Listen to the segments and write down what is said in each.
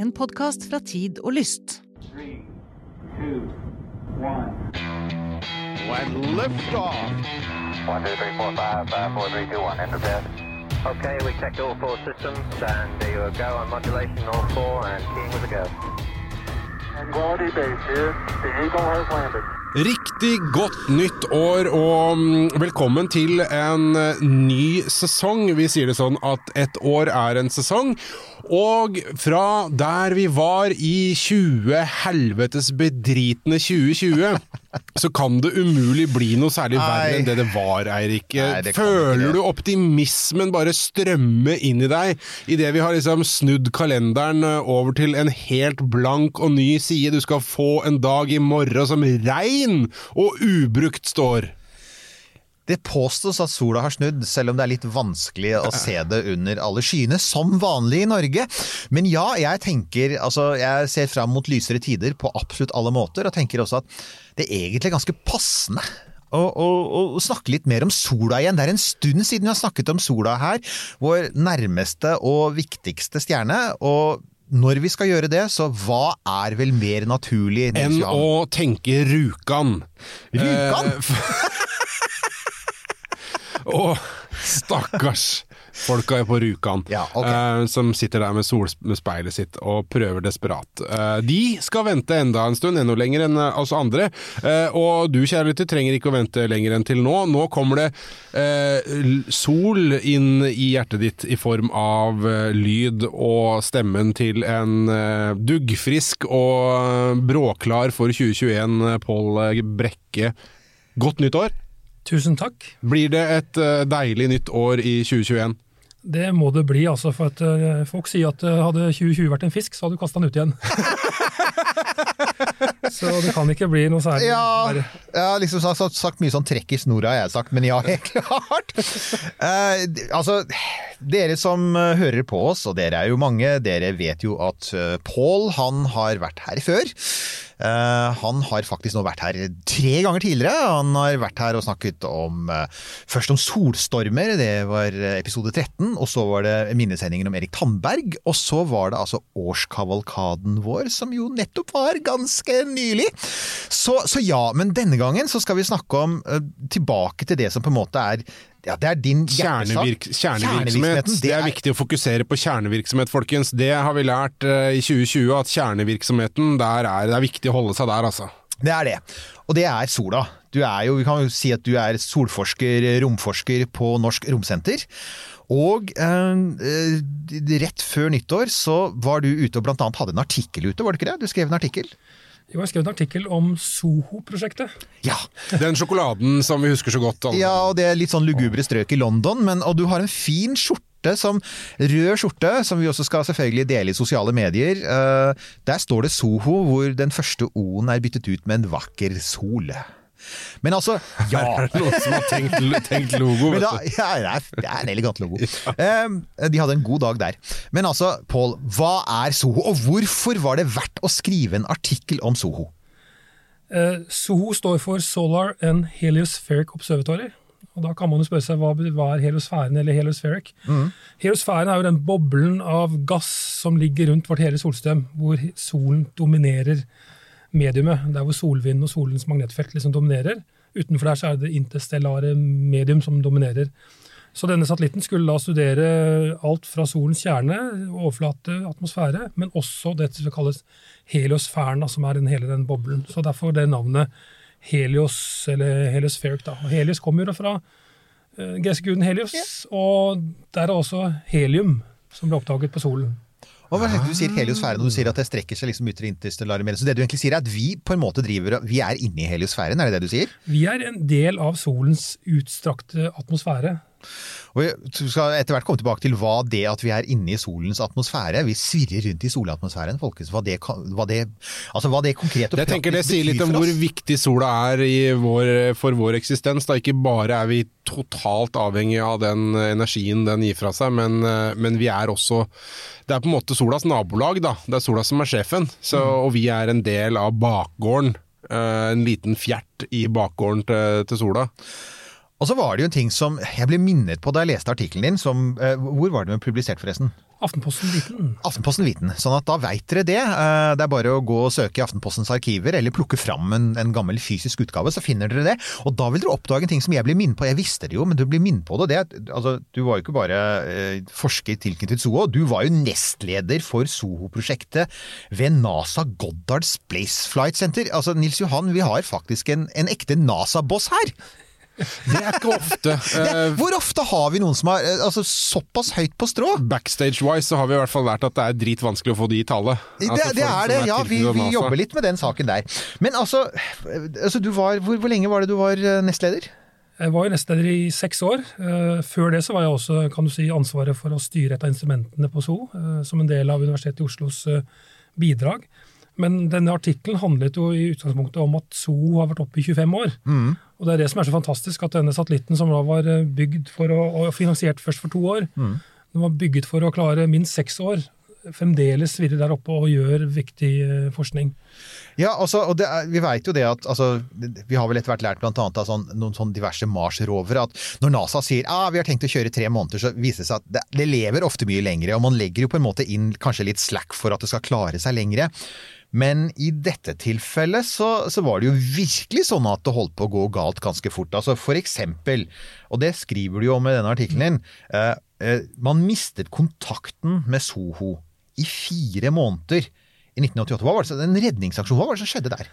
En podkast fra Tid og Lyst. Three, two, one. and liftoff. One, two, three, four, five, five, four, three, two, one. Okay, we checked all four systems, and there you go on modulation, all four, and keying with a go. Quality base here. The Eagle has landed. Riktig godt nytt år, og mm, velkommen til en eh, ny sesong. Vi sier det sånn at et år er en sesong. Og fra der vi var i 20 helvetes bedritne 2020, så kan det umulig bli noe særlig verre enn det det var, Eirik. Nei, Føler du optimismen bare strømme inn i deg idet vi har liksom snudd kalenderen over til en helt blank og ny side? Du skal få en dag i morgen som rein og ubrukt står. Det påstås at sola har snudd, selv om det er litt vanskelig å se det under alle skyene, som vanlig i Norge. Men ja, jeg tenker, altså, jeg ser fram mot lysere tider på absolutt alle måter, og tenker også at det er egentlig ganske passende. å snakke litt mer om sola igjen. Det er en stund siden vi har snakket om sola her, vår nærmeste og viktigste stjerne. Og når vi skal gjøre det, så hva er vel mer naturlig Enn å tenke Rjukan. Rjukan? Eh, Å, stakkars folka på Rjukan, Ja, okay. uh, som sitter der med solspeilet sitt og prøver desperat. Uh, de skal vente enda en stund, enda lenger enn uh, oss andre. Og du, kjære lytter, trenger ikke å vente lenger enn til nå. Nå kommer det sol inn i hjertet ditt i form av lyd og stemmen til en duggfrisk og bråklar for 2021 eh, Pål Brekke. Godt nytt år! Tusen takk. Blir det et eh, deilig nytt år i 2021? Det må det bli, altså. For at eh, folk sier at eh, hadde 2020 vært en fisk, så hadde du kasta den ut igjen. så det kan ikke bli noe særlig Ja, jeg har liksom sagt, sagt, mye sånn trekk i snora, har jeg sagt, men ja, helt klart. Uh, altså, dere som eh, hører på oss, og dere er jo mange, dere vet jo at Paul, Pål, han har vært her før. Uh, han har faktisk nå vært her tre ganger tidligere. Han har vært her og snakket om uh, først om solstormer, det var eh, episode 13, og så var det minnesendingen om Erik Tandberg, og så var det altså årskavalkaden vår, som jo nettopp var ganske nylig. Så, så ja, men denne gangen så skal vi snakke om uh, tilbake til det som på en måte er ja, det er din. Kjernevirk, kjernevirksomhet. Det er viktig å fokusere på kjernevirksomhet, folkens. Det har vi lært eh, i 2020, at kjernevirksomheten, der er, det er viktig å holde seg der, altså. Det er det. Og det er sola. Du er jo, vi kan jo si at du er solforsker, romforsker på Norsk Romsenter. Og eh, rett før nyttår så var du ute og blant annet hadde en artikkel ute, var det ikke det? Du skrev en artikkel? Jo, jeg skrevet en artikkel om Soho-prosjektet. Ja. Den sjokoladen som vi husker så godt. alle. ja, og det er litt sånn lugubre strøk i London, men, og du har en fin skjorte som rød skjorte, som vi også skal selvfølgelig dele i sosiale medier. Eh, der står det Soho, hvor den første O-en er byttet ut med en vakker sol. Men altså, ja. Er det noen som har tenkt, tenkt logo? Da, ja, det, er, det er en elegant logo. Um, de hadde en god dag der. Men altså, Pål, hva er Soho, og hvorfor var det verdt å skrive en artikkel om Soho? Uh, Soho står for Solar and Heliospheric Observatory. Og da kan man jo spørre seg hva, hva er heliosfæren eller heliospheric? Heliosfæren er jo den boblen av gass som ligger rundt vårt hele solsystem, hvor solen dominerer mediumet. Der hvor solvinden og solens magnetfelt liksom dominerer. Utenfor der så er det interstellare medium som dominerer. Så denne satellitten skulle da studere alt fra solens kjerne, overflate, atmosfære, men også det som kalles heliosfæren, som er den, hele den boblen. Så derfor det navnet Helios, eller heliospheric. Da. Og Helios kommer jo fra uh, greske guden Helios, og der er også helium som ble oppdaget på solen. Hva er det du sier heliosfæren, og du sier at det strekker seg liksom ut til interstellare mellom. Så det du egentlig sier er at vi på en måte driver, vi er inne i heliosfæren, er det det du sier? Vi er en del av solens utstrakte atmosfære. Og vi skal etter hvert komme tilbake til hva det at vi er inne i solens atmosfære, vi svirrer rundt i solatmosfæren, folkens, hva det, hva det, altså hva det konkret og Jeg tenker Det sier litt om hvor viktig sola er i vår, for vår eksistens. Da. Ikke bare er vi totalt avhengig av den energien den gir fra seg, men, eh, men vi er også Det er på en måte solas nabolag, da. Det er sola som er sjefen, så, Mm. og vi er en del av bakgården. eh, En liten fjert i bakgården til, til sola. Og så var det jo en ting som jeg ble minnet på da jeg leste artikkelen din, som eh, Hvor var den publisert, forresten? Aftenposten Viten. Aftenposten Viten. Sånn at da veit dere det. Eh, Det er bare å gå og søke i Aftenpostens arkiver, eller plukke fram en, en gammel fysisk utgave, så finner dere det. Og da vil dere oppdage en ting som jeg blir minnet på. Jeg visste det jo, men du blir minnet på det. det altså, du var jo ikke bare eh, forsker tilknyttet SOHO, du var jo nestleder for SOHO-prosjektet ved NASA Goddard Space Flight Center. Altså, Nils Johan, vi har faktisk en, en ekte NASA-boss her! Det er ikke ofte. Det, Eh, hvor ofte har vi noen som er eh, altså, såpass høyt på strå? Backstage-wise så har vi i hvert fall lært at det er dritvanskelig å få de i tale. Det, Altså, det er det, det, ja. Vi, vi jobber litt med den saken der. Men altså, altså du var, hvor, hvor lenge var det du var eh, nestleder? Jeg var jo nestleder i seks år. Før det så var jeg også kan du si, ansvaret for å styre et av instrumentene på SO, som en del av Universitetet i Oslos bidrag. Men denne artikkelen handlet jo i utgangspunktet om at SO har vært oppe i 25 år. Og det er det som er så fantastisk, at denne satellitten som da var eh, bygd for å, og finansiert først for to år, den var bygget for å klare minst seks år, fremdeles svirrer der oppe og gjør viktig eh, forskning. Ja, altså, og det er, vi vet jo det at altså, Vi har vel etter hvert lært blant annet av sånn, noen sånn diverse Mars-rovere at når NASA sier ah, vi har tenkt å kjøre tre måneder, så viser det seg at det, det lever ofte mye lengre. Og man legger jo på en måte inn kanskje litt slack for at det skal klare seg lengre. Men i dette tilfellet så, så var det jo virkelig sånn at det holdt på å gå galt ganske fort. Altså For eksempel, og det skriver du jo om i denne artikkelen din, eh, eh, man mistet kontakten med Soho i fire måneder i 1988. Hva var det, en redningsaksjon, hva var det som skjedde der?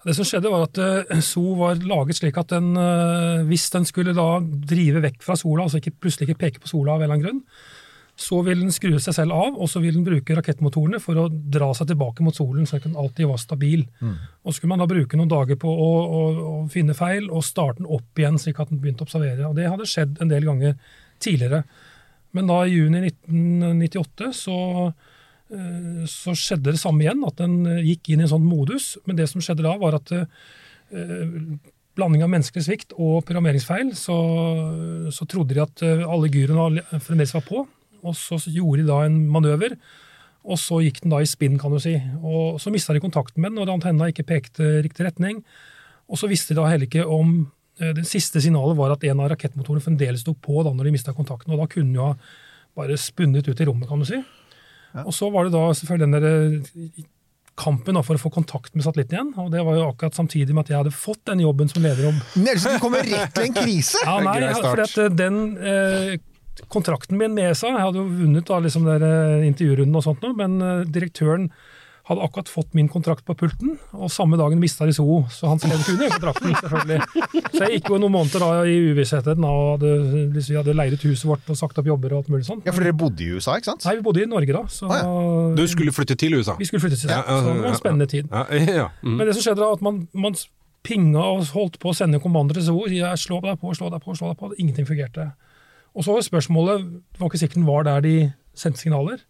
Det som skjedde var at eh, So var laget slik at den, eh, hvis den skulle da drive vekk fra sola, altså ikke, plutselig ikke peke på sola av en eller annen grunn, så vil den skru seg selv av, og så vil den bruke rakettmotorene for å dra seg tilbake mot solen, så den alltid var stabil. Og så skulle man da bruke noen dager på å, å, å finne feil, og starte den opp igjen, slik at den begynte å observere. Og det hadde skjedd en del ganger tidligere. Men da i juni 1998 så eh, så skjedde det samme igjen, at den eh, gikk inn i en sånn modus. Men det som skjedde da, var at eh, blanding av menneskelig svikt og programmeringsfeil, så, så trodde de at alle gyroene fremdeles var på. Og så gjorde de da en manøver, og så gikk den da i spinn, kan du si. Og så mista de kontakten med den og antenna ikke pekte riktig retning. Og så visste de da heller ikke om eh, Det siste signalet var at en av rakettmotorene fremdeles sto på da når de mista kontakten, og da kunne den jo ha bare spunnet ut i rommet, kan du si. Og så var det da selvfølgelig den der eh, kampen da, for å få kontakt med satellitten igjen. Og det var jo akkurat samtidig med at jeg hadde fått den jobben som lederjobb. om Nelson, du kommer rett til en krise! Ja, nei, for at eh, den eh, kontrakten min med ESA Jeg hadde jo vunnet da, liksom der, eh, intervjurunden og sånt, nå, men eh, direktøren hadde akkurat fått min kontrakt på pulten, og samme dagen mista de SO, så han skrev ikke under kontrakten, selvfølgelig. Så jeg gikk jo noen måneder da i uvissheten og hadde, liksom, vi hadde leid ut huset vårt og sagt opp jobber og alt mulig sånt. Ja, for dere bodde i USA, ikke sant? Nei, vi bodde i Norge da, så Du skulle flytte til USA? vi skulle flytte til USA, Ja, ja, Så det var en spennende tid. Ja, ja. Mm. Men det som skjedde da, at man, man pinga og holdt på å sende kommandoer til SO. Jeg slå deg på, slå deg på, slå deg på. Ingenting fungerte. Og så var spørsmålet Det var ikke sikkert den var der de sendte signaler.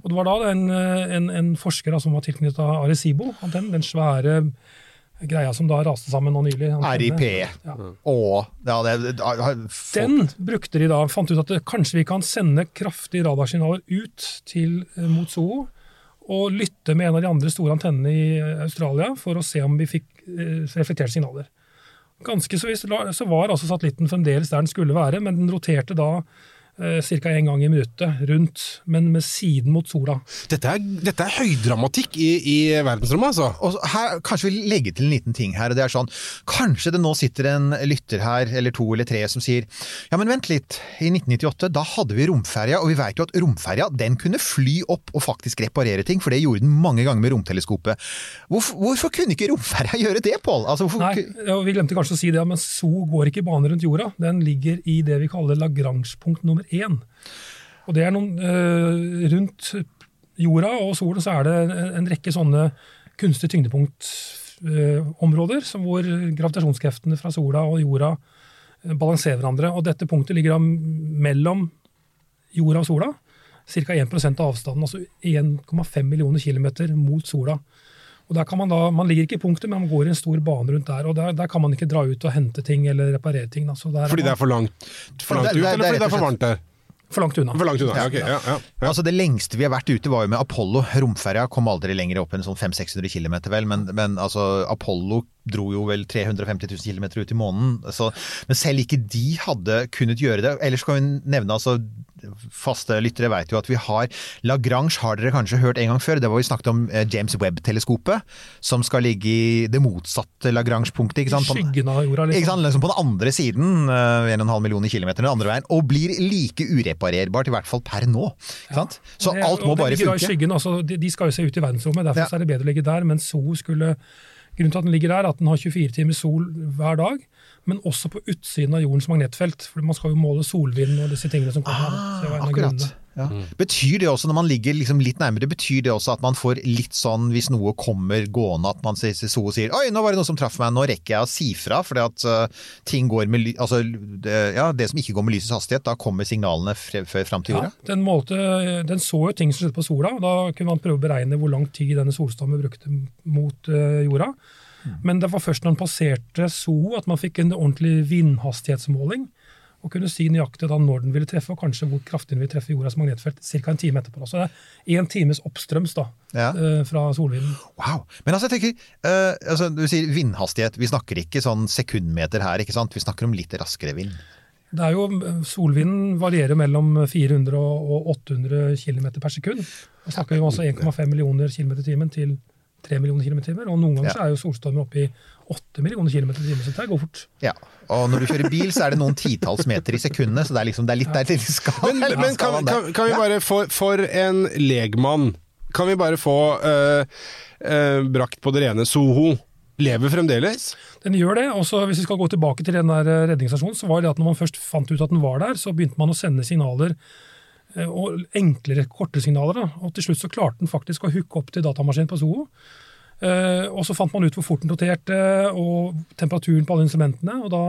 Og det var da en, en, en forsker da, som var tilknyttet Arecibo, antennen, den svære greia som da raste sammen nå nylig. RIP. Ja. Og ja, det, Den brukte de da, fant ut at det, kanskje vi kan sende kraftige radarsignaler ut til, eh, mot Soho. og lytte med en av de andre store antennene i eh, Australia for å se om vi fikk eh, reflekterte signaler. Ganske så visst så var altså satellitten fremdeles der den skulle være, men den roterte da ca. én gang i minuttet rundt, men med siden mot sola. Dette, er, dette er høydramatikk i, i verdensrommet, altså. Og her, kanskje vi legger til en liten ting her, og det er sånn Kanskje det nå sitter en lytter her, eller to eller tre, som sier ja, men vent litt, i 1998 da hadde vi romferja, og vi vet jo at romferja den kunne fly opp og faktisk reparere ting, for det gjorde den mange ganger med romteleskopet. Hvorfor, hvorfor kunne ikke romferja gjøre det, Pål? Altså, Nei, ja, Vi glemte kanskje å si det, men SO går ikke i bane rundt jorda. Den ligger i det vi kaller Lagrange-punkt nummer én. Og det er noen eh, Rundt jorda og solen så er det en, rekke sånne kunstige tyngdepunktområder, som hvor gravitasjonskreftene fra sola og jorda eh, balanserer hverandre. Og dette punktet ligger da mellom jorda og sola. Ca. 1% av avstanden, altså 1,5 millioner kilometer mot sola. Og der kan Man da, man ligger ikke i punktet, men man går i en stor bane rundt der. og Der, der kan man ikke dra ut og hente ting eller reparere ting. Da. Så der Fordi det man, er for langt, for langt Det- ut, det- det er eller fordi det er for varmt der? For langt unna. For langt unna. Ja, okay. ja, ja, ja. Altså Det lengste vi har vært ute var jo med Apollo. Romferja kom aldri lenger opp enn sånn 500-600 km, vel. Men, men altså, Apollo dro jo vel 350 000 km ut i måneden. Så, men selv ikke de hadde kunnet gjøre det. Ellers kan vi nevne altså Faste lyttere vet jo at vi har Lagrange har dere kanskje hørt en gang før. Det var vi snakket om eh, James Webb-teleskopet, som skal ligge i det motsatte Lagrange-punktet. ikke sant? Skyggen av jorda, Ikke liksom. sant? Liksom på den andre siden, eh, 1,5 millioner kilometer den andre veien, og blir like ureparerbart, i hvert fall per nå. Ikke sant? Så alt må bare i funke. Skyggen, altså, de, skal jo se ut i verdensrommet, derfor Ja. så er det bedre å ligge der. Men så skulle Grunnen til at den ligger der, er at den har 24 timer sol hver dag, men også på utsiden av jordens magnetfelt. For man skal jo måle solvind og disse tingene som kommer her. Så det var en av Ah, Akkurat. Ja. Betyr det også, når man ligger liksom litt nærmere, betyr det også at man får litt sånn hvis noe kommer gående, at man sier, så sier Oi, nå var det noe som traff meg, nå rekker jeg å si fra, fordi at uh, ting går med altså, det, ja, det som ikke går med lysets hastighet, da kommer signalene før fram til Ja, jorda? den, målte, den så jo ting som skjedde på sola, og da kunne man prøve å beregne hvor lang tid denne solstammen brukte mot uh, jorda. Men det var først når den passerte SO at man fikk en ordentlig vindhastighetsmåling, og kunne si nøyaktig da når den ville treffe, og kanskje hvor kraftig den ville treffe jordas magnetfelt ca. en time etterpå. Så det er én times oppstrøms da, Ja. eh, fra solvinden. Wow. Men altså, jeg tenker, uh, altså, du sier vindhastighet, vi snakker ikke sånn sekundmeter her, ikke sant? Vi snakker om litt raskere vind. Det er jo, Solvinden varierer mellom 400 og 800 km per sekund. Da snakker vi om altså 1,5 millioner km i timen til 3 millioner km i timen. Og noen ganger Ja. så er jo solstormer oppe i 8 millioner km i timen, så det går fort. Ja, og når du kjører bil så er det noen titalls meter i sekundet, så det er liksom, det er litt, der til skal, Men, men kan, kan, kan vi bare få For en legmann, kan vi bare få øh, øh, brakt på det rene Soho lever fremdeles? Den gjør det. og så Hvis vi skal gå tilbake til den der eh, redningsstasjonen, så var det at når man først fant ut at den var der, så begynte man å sende signaler. Eh, og Enklere, korte signaler. Da. og Til slutt så klarte den faktisk å hooke opp til datamaskinen på Soho. Eh, og så fant man ut hvor fort den roterte, og temperaturen på alle instrumentene. og da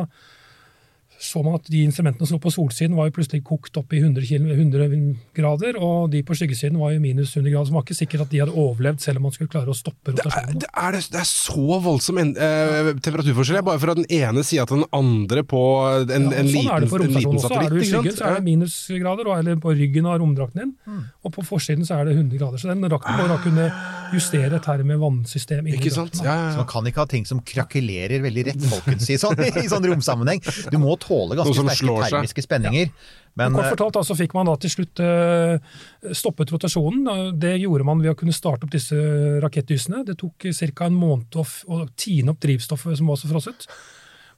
så man at de instrumentene som lå på solsiden var jo plutselig kokt opp i 100, kil- 100 grader, og de på skyggesiden var jo minus 100 grader. Så det var ikke sikkert at de hadde overlevd, selv om man skulle klare å stoppe Det er, rotasjonen. det er, det er så voldsom en, eh, temperaturforskjell, bare fra den ene sida til den andre på en, Ja, en, sånn liten, er en liten satellitt. Er du i skyggen, så er det minusgrader, eller på ryggen av romdrakten din. Mm. Og på forsiden så er det 100 grader. Så den rakten må da kunne justere et termevannssystem inni Ikke sant? drakten. Ja, ja, Så man kan ikke ha ting som krakelerer veldig rett, folkens, i sånn, i sånn romsammenheng. Du må tåle ganske sterke termiske seg. termiske spenninger. Men, Kort eh, fortalt da, så fikk man da til slutt eh, stoppet rotasjonen. Det gjorde man ved å kunne starte opp disse rakettdysene. Det tok ca. en måned å, f- å tine opp drivstoffet som var så frosset.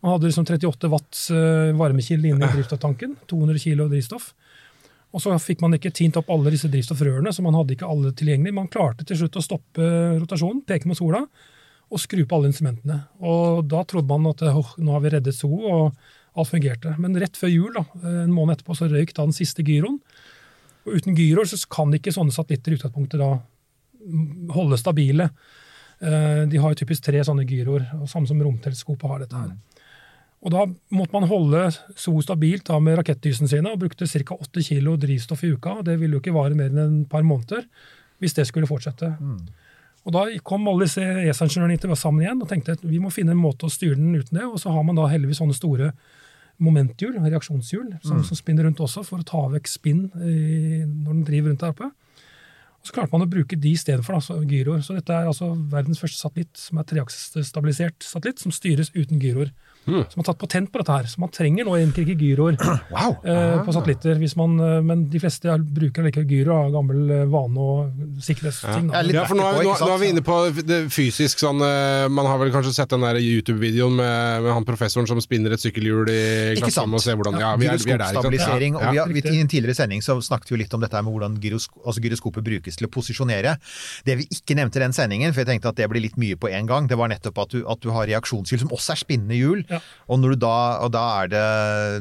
Man hadde liksom 38 watts eh, varmekilde inne i drivstofftanken. 200 kilo drivstoff. Og så fikk man ikke tint opp alle disse drivstoffrørene, så man hadde ikke alle tilgjengelig. Man klarte til slutt å stoppe rotasjonen, peke mot sola, og skru på alle instrumentene. Og da trodde man at nå har vi reddet Zoo, og alt fungerte. Men rett før jul, da, en måned etterpå, så røyk da den siste gyroen. Og uten gyroer så kan ikke sånne satellitter i utgangspunktet da mm, holde stabile. Eh, De har jo typisk tre sånne gyroer, samme som romteleskopet har dette her. Og da måtte man holde SO stabilt da med rakettdysene sine, og brukte ca. 8 kilo drivstoff i uka. Det ville jo ikke vare mer enn et par måneder hvis det skulle fortsette. Og Da kom alle disse ESA-ingeniørene sammen igjen og tenkte at vi må finne en måte å styre den uten det. Og så har man da heldigvis sånne store momenthjul, reaksjonshjul, som, som spinner rundt også for å ta vekk spinn i, når den driver rundt der oppe. Og Så klarte man å bruke de istedenfor, altså gyroer. Så dette er altså verdens første satellitt som er treaksestabilisert satellitt, som styres uten gyroer. Så som har tatt patent på dette her. Så man trenger nå egentlig ikke gyroer wow! eh, på satellitter. Hvis man, eh, men de fleste er- bruker likevel gyro av gammel eh, vane og sikkerhetsting. Ja, Ja, for nå, verktøy nå, nå er vi inne på det fysisk sånn eh, Man har vel kanskje sett den der YouTube-videoen med, med han professoren som spinner et sykkelhjul i Ikke og ser hvordan Ja, vi er, vi er der, ikke sant? Ja, og vi har, vi, I en tidligere sending så snakket vi litt om dette med hvordan gyrosk altså gyroskopet brukes til å posisjonere. Det vi ikke nevnte i den sendingen, for jeg tenkte at det blir litt mye på en gang, det var nettopp at du, at du har reaksjonshjul som også er spinnende hjul. Ja. Og, når du da, og da er det,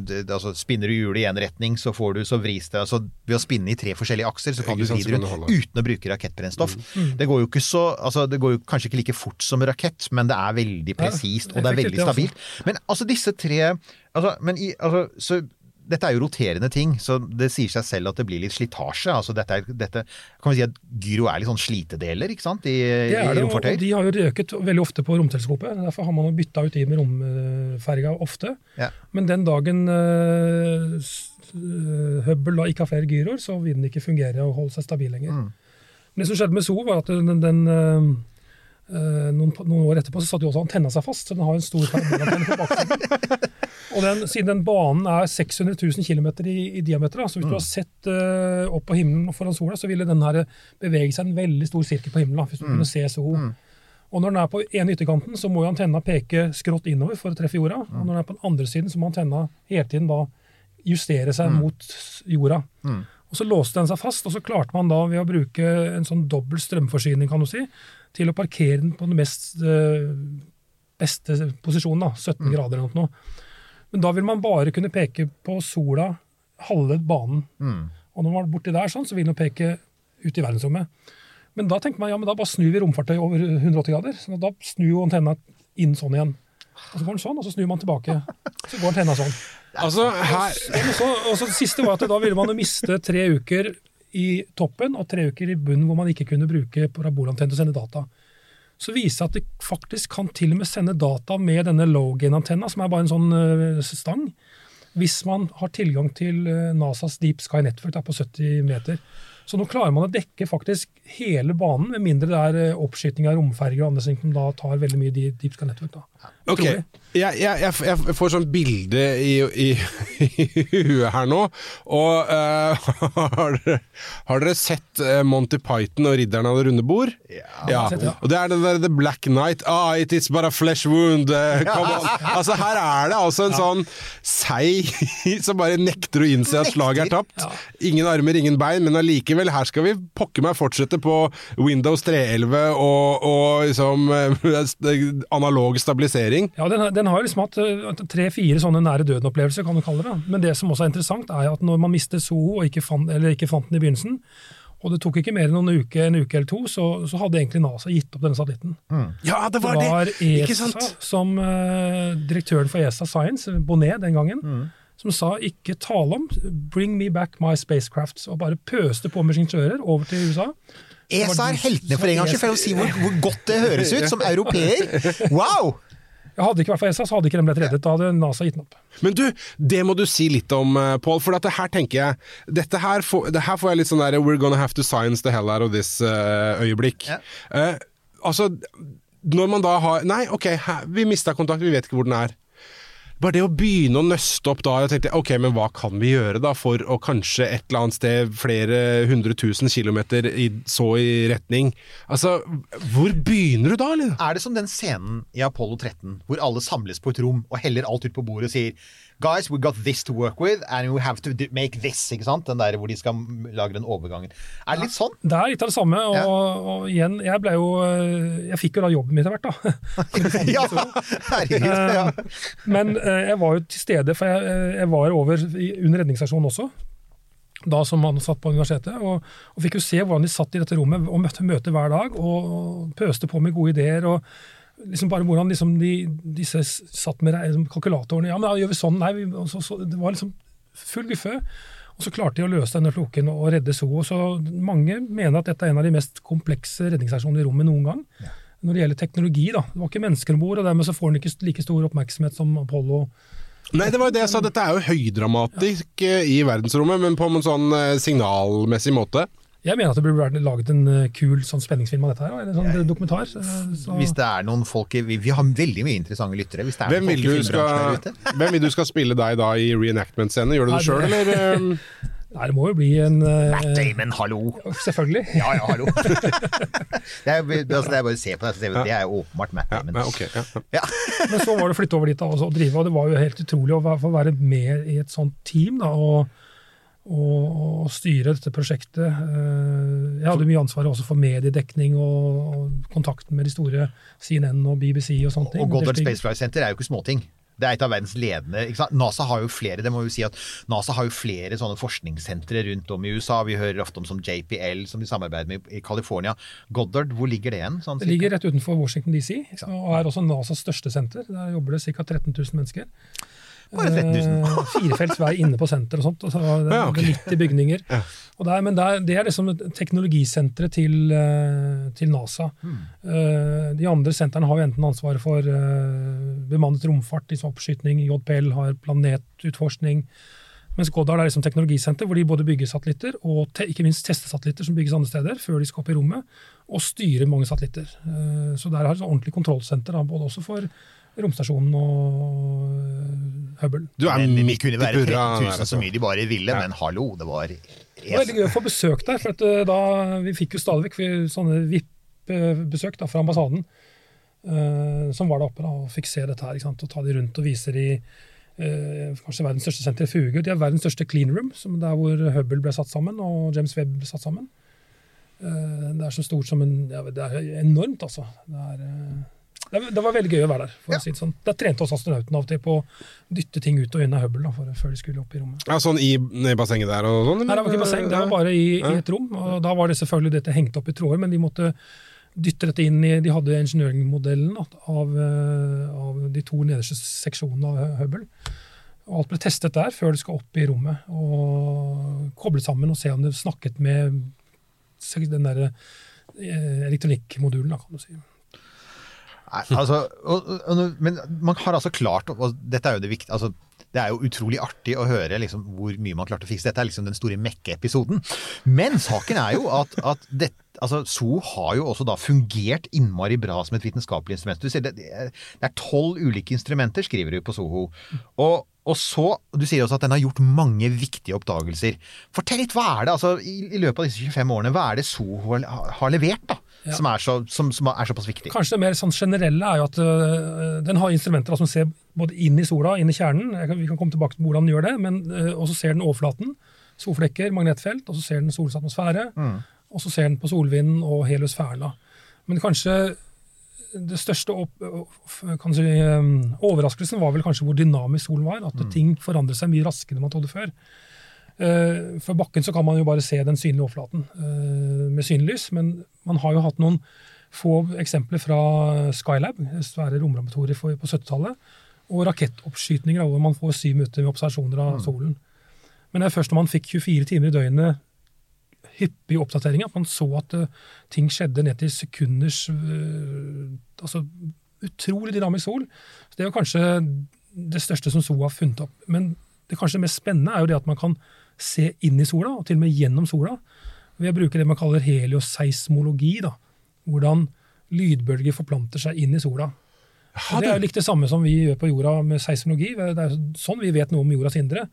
det altså Spinner du hjulet i én retning, så, får du, så vris det. Altså Ved å spinne i tre forskjellige akser, så kan du vri det rundt uten å bruke rakettbrennstoff. Det går jo ikke så altså Det går jo kanskje ikke like fort som rakett, men det er veldig presist, og det er veldig stabilt. Men altså disse tre altså, men i, altså, så dette er jo roterende ting, så det sier seg selv at det blir litt slitasje. Altså dette er, dette, kan vi si at Gyro er litt sånn slitedeler, ikke sant, i, Det er det, og de har jo røket veldig ofte på romteleskopet. Derfor har man jo bytta ut de med romferga ofte. Ja. Men den dagen uh, Hubble da ikke har flere gyroer, så vil den ikke fungere og holde seg stabil lenger. Mm. Men det som skjedde med SO, var at den, den eh, eh, noen, noen år etterpå så satt jo også antenna seg fast, så den har en stor parabolantenne på baksiden. Og den, siden den banen er 600 000 km i, i diameter, da, så hvis du har sett uh, opp på himmelen foran sola, så ville den her bevege seg en veldig stor sirkel på himmelen, da, hvis du kunne se Zoo. Og når den er på ene ytterkanten, så må jo antenna peke skrått innover for å treffe jorda. Og når den er på den andre siden, så må antenna hele tiden da justere seg mot s- jorda. Og så låste den seg fast, og så klarte man da ved å bruke en sånn dobbel strømforsyning, kan du si, til å parkere den på den mest eh, beste posisjonen, da, 17 grader eller noe. Men da vil man bare kunne peke på sola halve banen. Og når man er borti der sånn, så vil den peke ut i verdensrommet. Men da tenker man ja, men da bare snur vi romfartøy over 180 grader. Så da snur jo antenna inn sånn igjen. Og så går den sånn, og så snur man tilbake. Så går antenna sånn. Altså, her Og så, og så det siste var at da ville man jo miste tre uker i toppen og tre uker i bunnen hvor man ikke kunne bruke parabolantenne til å sende data. Så viser det at det faktisk kan til og med sende data med denne low-gain-antenna, som er bare en sånn eh, stang, hvis man har tilgang til eh, NASAs Deep Sky Network da, på 70 meter. Så nå klarer man å dekke faktisk hele banen, med mindre det er eh, oppskyting av romferger og andre ting som da tar veldig mye Deep Sky Network. Da. Ok, Utrolig. Jeg, jeg, jeg, får sånn bilde i, i, i huet her nå. Og uh, har, dere, har dere sett eh, Monty Python og Ridderen av det runde bord? Ja. sett, ja. Og det er den der The Black Knight. Ah, it is a flesh wound. eh, come on. Altså, her er det altså en sånn seig som bare nekter å innse at slaget er tapt. Ingen armer, ingen bein, men allikevel, her skal vi pokker meg fortsette på Windows 311 og, og liksom analog stabilisering. Ja, den, den har liksom hatt eh, tre-fire sånne nære døden-opplevelser, kan du kalle det. Men det som også er interessant, er at når man mister Soho og ikke fant, eller ikke fant den i begynnelsen, og det tok ikke mer enn noen uke, en uke eller to, så, så hadde egentlig NASA gitt opp denne satellitten. Ja, det Det var det! var Ikke ESA sant? som uh, direktøren for ESA Science, Bonnet den gangen, som sa ikke tale om 'bring me back my spacecrafts', og bare pøste på med ingeniører over til USA. ESA er heltene for en gangs skyld, for å si hvor, hvor godt det høres ut som europeer. Wow! Hadde ikke vært for ESA, så hadde ikke den blitt reddet. Da hadde NASA gitt den opp. Men du, det må du si litt om, eh, Pål. For dette her tenker jeg Dette her får, det her får jeg litt sånn der We're gonna have to science the hell out of this eh, øyeblikk. Ja. uh, altså, når man da har Nei, ok, her, vi mista kontakt, vi vet ikke hvor den er. Bare det å begynne å nøste opp da, jeg tenkte ok, men hva kan vi gjøre da for å kanskje et eller annet sted flere hundre tusen kilometer i, så i retning Altså, hvor begynner du da, eller? Er det som den scenen i Apollo 13 hvor alle samles på et rom og heller alt ut på bordet og sier Guys, we got this to work with, and we have to make this. ikke sant? Den der hvor de skal lage den overgangen. Er det litt sånn? Det er litt av det samme. Og, Ja. og igjen, jeg ble jo eh, Jeg fikk jo da jobben min etter hvert, da. ja, herregud. Ja. Men eh, jeg var jo til stede, for jeg, eh, jeg var over under redningsaksjonen også. Da som han satt på universitetet, og, og fikk jo se hvordan de satt i dette rommet og møtte møte hver dag og, og pøste på med gode ideer. og liksom bare hvordan liksom de, disse satt med liksom, kalkulatorene. Ja, men da gjør vi sånn. Nei, vi, så, så, det var liksom full guffe. Og så klarte de å løse denne floken og redde Zoo. Så mange mener at dette er en av de mest komplekse redningsaksjonene i rommet noen gang. Når det gjelder teknologi, da. Det var ikke mennesker om bord, og dermed så får den ikke like stor oppmerksomhet som Apollo. Nei, det var jo det jeg sa. Dette er jo høydramatisk ja. i verdensrommet, men på en sånn eh, signalmessig måte. Jeg mener at det burde vært laget en eh, kul sånn spenningsfilm av dette her, eller sånn dokumentar. Så, så, Hvis det er noen folk i, vi, vi har veldig mye interessante lyttere. Hvis det er Hvem noen vil, du skal, hvem vil du skal spille deg da i reenactment-scene? Gjør du det sjøl, eller? eh, Nei, det må jo bli en uh, Matt Damon, hallo! Selvfølgelig. Ja, ja, hallo. det, er, altså, det er bare å se på det, så ser vi at det er jo åpenbart Matt Damon. ja, ok, ja. Ja. Men så var det å flytte over dit da, og drive, og det var jo helt utrolig å få være med i et sånt team da, og, og styre dette prosjektet. Eh, Jeg hadde mye ansvar også for mediedekning og, og kontakten med de store CNN og BBC og sånne ting. Og Goddard Space Flight Center er jo ikke småting. Det er et av verdens ledende? NASA har jo flere det må jo si at NASA har jo flere sånne forskningssentre rundt om i USA. Vi hører ofte om som JPL, som de samarbeider med i California. Goddard, hvor ligger det igjen? Sånn, Det ligger rett utenfor Washington DC, og er også NASAs største senter. Der jobber det ca. 13 000 mennesker. Bare 13 000. Eh, Firefelts vei inne på senteret og sånt. Og så var det, Ja, okay. det er 90 bygninger. Og det er, men det er, det er liksom teknologisenteret til, eh, til NASA. Eh, De andre sentrene har jo enten ansvaret for bemannet romfart, liksom oppskyting, JPL har planetutforskning. Mens Goddard er liksom teknologisenter hvor de både bygger satellitter og te, ikke minst testesatellitter som bygges andre steder, før de skal opp i rommet, og styrer mange satellitter. Så der har de et ordentlig kontrollsenter, både også for romstasjonen og eh, Hubble. Du er Men vi midt i kunne være burra. 13 000 der, så altså. mye de bare ville, men hallo, det var Det var veldig gøy å få besøk der. for at eh, da, Vi fikk jo stadig vekk sånne VIP-besøk fra ambassaden Uh, som var der oppe da, og fikk se dette her. Ikke sant? Og ta de rundt og vise de uh, kanskje verdens største sentrifuge. De har verdens største clean room, som der hvor Hubble ble satt sammen og James Webb ble satt sammen. Uh, det er så stort som en ja, Det er enormt, altså. Det, er, det, det var veldig gøy å være der. for Ja. å si det sånn. Der trente oss astronautene av og til på å dytte ting ut og inn av Hubble da, for, før de skulle opp i rommet. Ja, sånn i, i bassenget der og sånn? Nei, det var ikke basseng, det var bare i, i et rom. og Da var det selvfølgelig dette hengt opp i tråder, men de måtte dytte dette inn i De hadde engineering-modellen av, eh, av de to nederste seksjonene av Hubble. Og alt ble testet der før det skal opp i rommet. Og koblet sammen og se om det snakket med den der eh, elektronikkmodulen, da, kan du si. Nei, altså, og, og, Men man har altså klart og Dette er jo det viktige. Altså, det er jo utrolig artig å høre liksom, hvor mye man klarte å fikse. Dette er liksom den store Mekke-episoden. Men saken er jo at, at det, altså, SO har jo også da fungert innmari bra som et vitenskapelig instrument. Du sier det, det er tolv ulike instrumenter, skriver du på SOHO. Og, og så, Du sier også at den har gjort mange viktige oppdagelser. Fortell litt, hva er det altså, i, i løpet av disse 25 årene, hva er det SOHO har, har levert da, Ja. som, er så, som, som er såpass viktig? Kanskje det mer sånn generelle er jo at uh, den har instrumenter som ser både inn i sola, inn i kjernen. Kan, vi kan komme tilbake til hvordan den gjør det. men uh, Og så ser den overflaten. Solflekker, magnetfelt. Og så ser den solens atmosfære. Og så ser den på solvinden og heliosfæren. Men kanskje det største opp, kan du si, øh, overraskelsen var vel kanskje hvor dynamisk solen var. At ting forandret seg mye raskere enn man trodde før. Eh, For bakken så kan man jo bare se den synlige overflaten eh, med synlys, men man har jo hatt noen få eksempler fra Skylab, svære romlaboratorier på 70-tallet, og rakettoppskytninger hvor man får syv minutter med observasjoner av solen. Men det er først når man fikk 24 timer i døgnet hyppige oppdateringer, at man så at eh, ting skjedde ned til sekunders altså Utrolig dynamisk sol. Så Det er jo kanskje det største som SOA har funnet opp. Men det kanskje mest spennende er jo det at man kan se inn i sola, og til og med gjennom sola, ved å bruke det man kaller helioseismologi. da, Hvordan lydbølger forplanter seg inn i sola. Og det er jo likt det samme som vi gjør på jorda med seismologi. Det er sånn vi vet noe om jordas indre.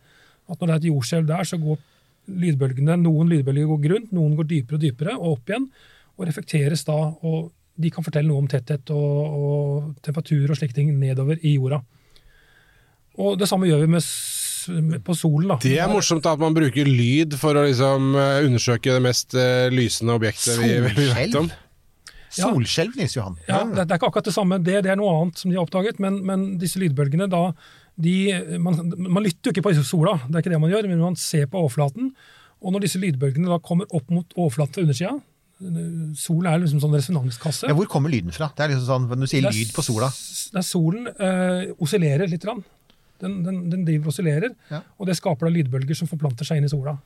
At når det er et jordskjelv der, så går lydbølgene, noen lydbølger går grunt, noen går dypere og dypere, og opp igjen. Og reflekteres da, og de kan fortelle noe om tetthet og, og temperatur og slike ting nedover i jorda. Og det samme gjør vi med, på solen. da. Det er morsomt da, at man bruker lyd for å liksom eh, undersøke det mest eh, lysende objektet vi, vi vet om. Ja. Solskjelv, Nils Johan. Ja, det, det er ikke akkurat det samme, det, det er noe annet som de har oppdaget, men, men disse lydbølgene da, de, man, man lytter jo ikke på sola, det er ikke det man gjør, men man ser på overflaten. Og når disse lydbølgene da kommer opp mot overflaten fra undersida, solen er liksom sånn resonanskasse. Ja, hvor kommer lyden fra? Det er liksom sånn, Når du sier er lyd på sola Det er solen øh, oscillerer litt. Grann. Den, den, den driver og oscillerer, Ja. og det skaper da lydbølger som forplanter seg inn i sola.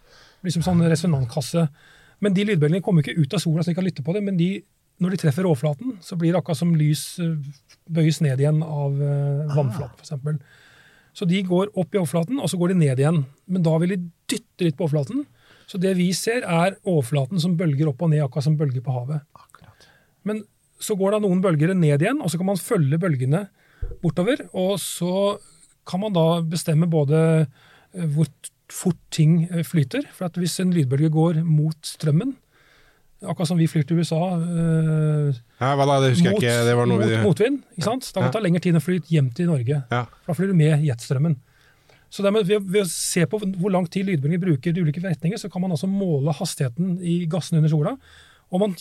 Liksom sånn resonanskasse. Men de lydbølgene kommer ikke ut av sola, så de kan lytte på det, men de, når de treffer overflaten, så blir det akkurat som lys eh, bøyes ned igjen av eh, vannflaten, f.eks. Så de går opp i overflaten, og så går de ned igjen. Men da vil de dytte litt på overflaten. Så det vi ser, er overflaten som bølger opp og ned, akkurat som bølger på havet. Men så går da noen bølger ned igjen, og så kan man følge bølgene bortover. Og så kan man da bestemme både eh, hvor fort ting eh, flyter. For at hvis en lydbølge går mot strømmen, akkurat som vi flyr til USA eh, Ja, da, det husker mot, jeg ikke. Det var noe mot vi motvind, ikke sant? da kan det ta lengre tid å fly hjem til Norge. ja. Da flyr du med jetstrømmen. Så dermed, ved, ved å se på hvor lang tid lydbølger bruker i ulike retninger, så kan man altså måle hastigheten i gassene under sola. Og man,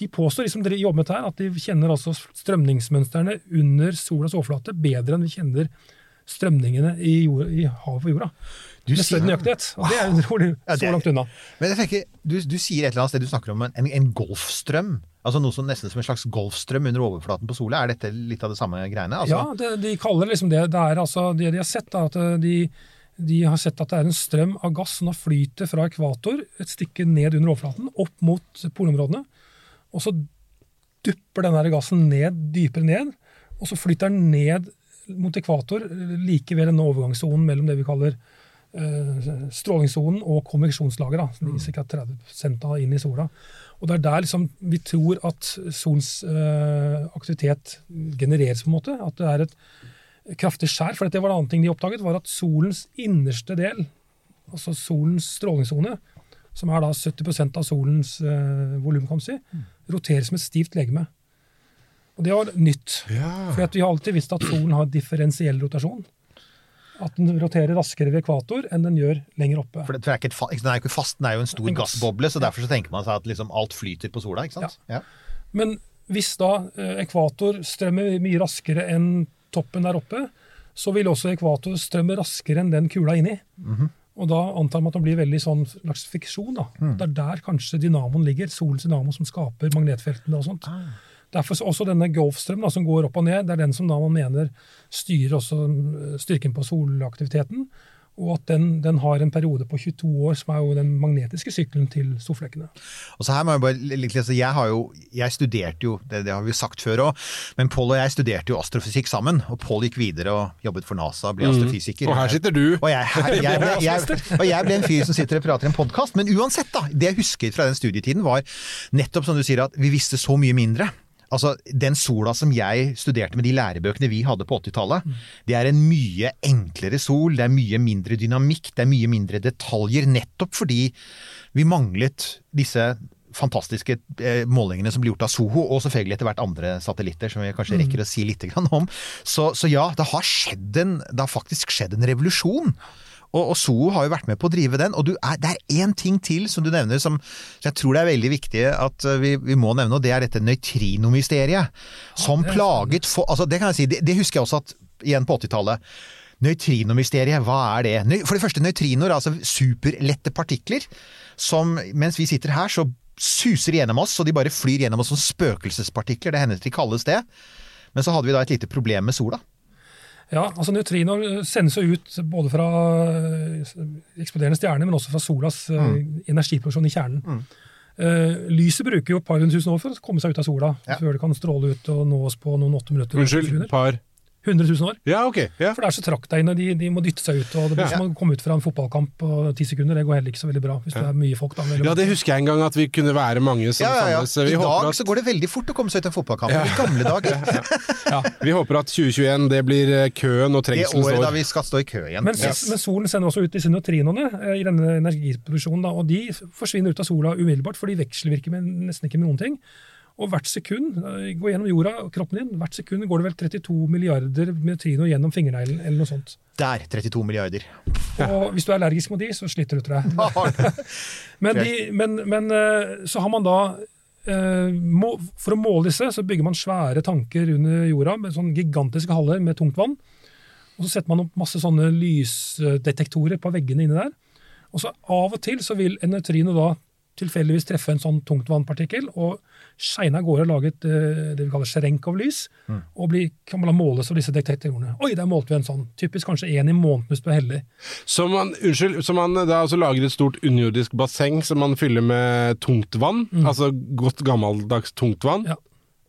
de påstår, de som dere jobber med dette her, at de kjenner altså strømningsmønstrene under solas overflate bedre enn vi kjenner strømningene i, jord, i havet på jorda. Du Med større nøyaktighet. Og det er utrolig Ja, så langt unna. Men jeg tenker, du, du sier et eller annet sted, du snakker om en, en, en golfstrøm. Altså noe som nesten som en slags golfstrøm under overflaten på sola. Er dette litt av det samme greiene? Altså, Ja, det, de kaller liksom det det er altså, Det de har sett, er at de, de har sett at det er en strøm av gass som flyter fra ekvator et stykke ned under overflaten, opp mot polområdene. Og så dupper den der gassen ned, dypere ned, og så flytter den ned mot ekvator, like ved denne overgangssonen mellom det vi kaller eh, strålingssonen og ligger ca. 30 av inn i sola. Og Det er der liksom vi tror at solens eh, aktivitet genereres, på en måte. At det er et kraftig skjær. For det var en annen ting de oppdaget, var at solens innerste del, altså solens strålingssone, som er da 70% av solens eh, volum, kan man si, roteres som et stivt legeme. Og det var nytt. For vi har alltid visst at solen har differensiell rotasjon. At den roterer raskere ved ekvator enn den gjør lenger oppe. For det, er ikke den er jo ikke fast, den er jo en stor En gass. gassboble, så derfor så tenker man seg at liksom alt flyter på sola, ikke sant? Ja. Men hvis da eh, ekvator strømmer mye raskere enn toppen der oppe, så vil også ekvator strømme raskere enn den kula inni. Og da antar man at det blir veldig sånn slags fiksjon. da. Det er der kanskje dynamoen ligger, solens dynamo som skaper magnetfeltene og sånt. Derfor så også denne golfstrømmen da, som går opp og ned, det er den som da man mener styrer også eh, styrken på solaktiviteten. Og at den, den har en periode på 22 år, som er jo den magnetiske sykkelen til solflekkene. Og så her må Jeg bare jeg har jo, jeg studerte jo, det, det har vi sagt før òg, men Pål og jeg studerte jo astrofysikk sammen. Og Pål gikk videre og jobbet for NASA, ble astrofysiker. Mm. Og her sitter du. Og jeg, her, jeg, ble, jeg, og jeg ble en fyr som sitter og prater i en podkast. Men uansett, da. Det jeg husker fra den studietiden, var nettopp som du sier, at vi visste så mye mindre. Altså, Den sola som jeg studerte med de lærebøkene vi hadde på 80-tallet, det er en mye enklere sol, det er mye mindre dynamikk, det er mye mindre detaljer, nettopp fordi vi manglet disse fantastiske eh, målingene som ble gjort av Soho, og selvfølgelig etter hvert andre satellitter, som vi kanskje rekker å si litt om. Så, så ja, det har, en, det har faktisk skjedd en revolusjon. Og, og Soho har jo vært med på å drive den. Og du er, det er én ting til som du nevner som jeg tror det er veldig viktig at uh, vi, vi må nevne, og det er dette nøytrinomysteriet. Som plaget for, altså Det kan jeg si, det, det husker jeg også at igjen på 80-tallet. Nøytrinomysteriet, hva er det? For det første, nøytrinoer, altså superlette partikler, som mens vi sitter her, så suser gjennom oss, og de bare flyr gjennom oss som spøkelsespartikler. Det hender de kalles det. Men så hadde vi da et lite problem med sola. Ja, altså Neutrinoer sendes jo ut både fra eh, eksploderende stjerner, men også fra solas eh, Mm. energiproduksjon i kjernen. Eh, lyset bruker jo et par hundre tusen år for å komme seg ut av sola, Ja. før det kan stråle ut og nå oss på noen åtte minutter. Unnskyld, par 100 000 år. Ja, okay, Ja. For det er så traktegnet, de, de må dytte seg ut. og Det blir Ja. som å komme ut fra en fotballkamp på ti sekunder. Det går heller ikke så veldig bra hvis det er mye folk. da. ja, det husker jeg en gang at vi kunne være mange som Ja, ja, ja. samles. I dag at- så går det veldig fort å komme seg ut av en fotballkamp. I gamle dager. Vi håper at 2021 det blir eh, køen og trengselen står. Det året da vi skal stå i kø igjen. Men, Yes. men solen sender også ut disse nøytrinoene eh, i denne energiproduksjonen, da, og de forsvinner ut av sola umiddelbart, for de vekselvirker med, nesten ikke med noen ting. Og hvert sekund, eh, går gjennom jorda og kroppen din, hvert sekund går det vel 32 milliarder neutrino gjennom fingerneglen, eller noe sånt. Der, 32 milliarder. Og hvis du er allergisk mot de, så sliter du, tror jeg. Men, de, men, men eh, så har man da eh, For å måle disse, så bygger man svære tanker under jorda med sånn gigantiske haller med tungt vann. Og så setter man opp masse sånne lysdetektorer på veggene inni der. Og så av og til så vil en neutrino da tilfeldigvis treffe en sånn tungtvannpartikkel og skeine av gårde og lage et, eh, det vi kaller Sjerenkov-lys. Og bli, kan man måles av disse detektorene. Oi, der målte vi en sånn. Typisk kanskje én i måneden hvis du er heldig. Så man, unnskyld, så man da altså lager et stort underjordisk basseng som man fyller med tungtvann, altså godt gammeldags tungtvann, Ja.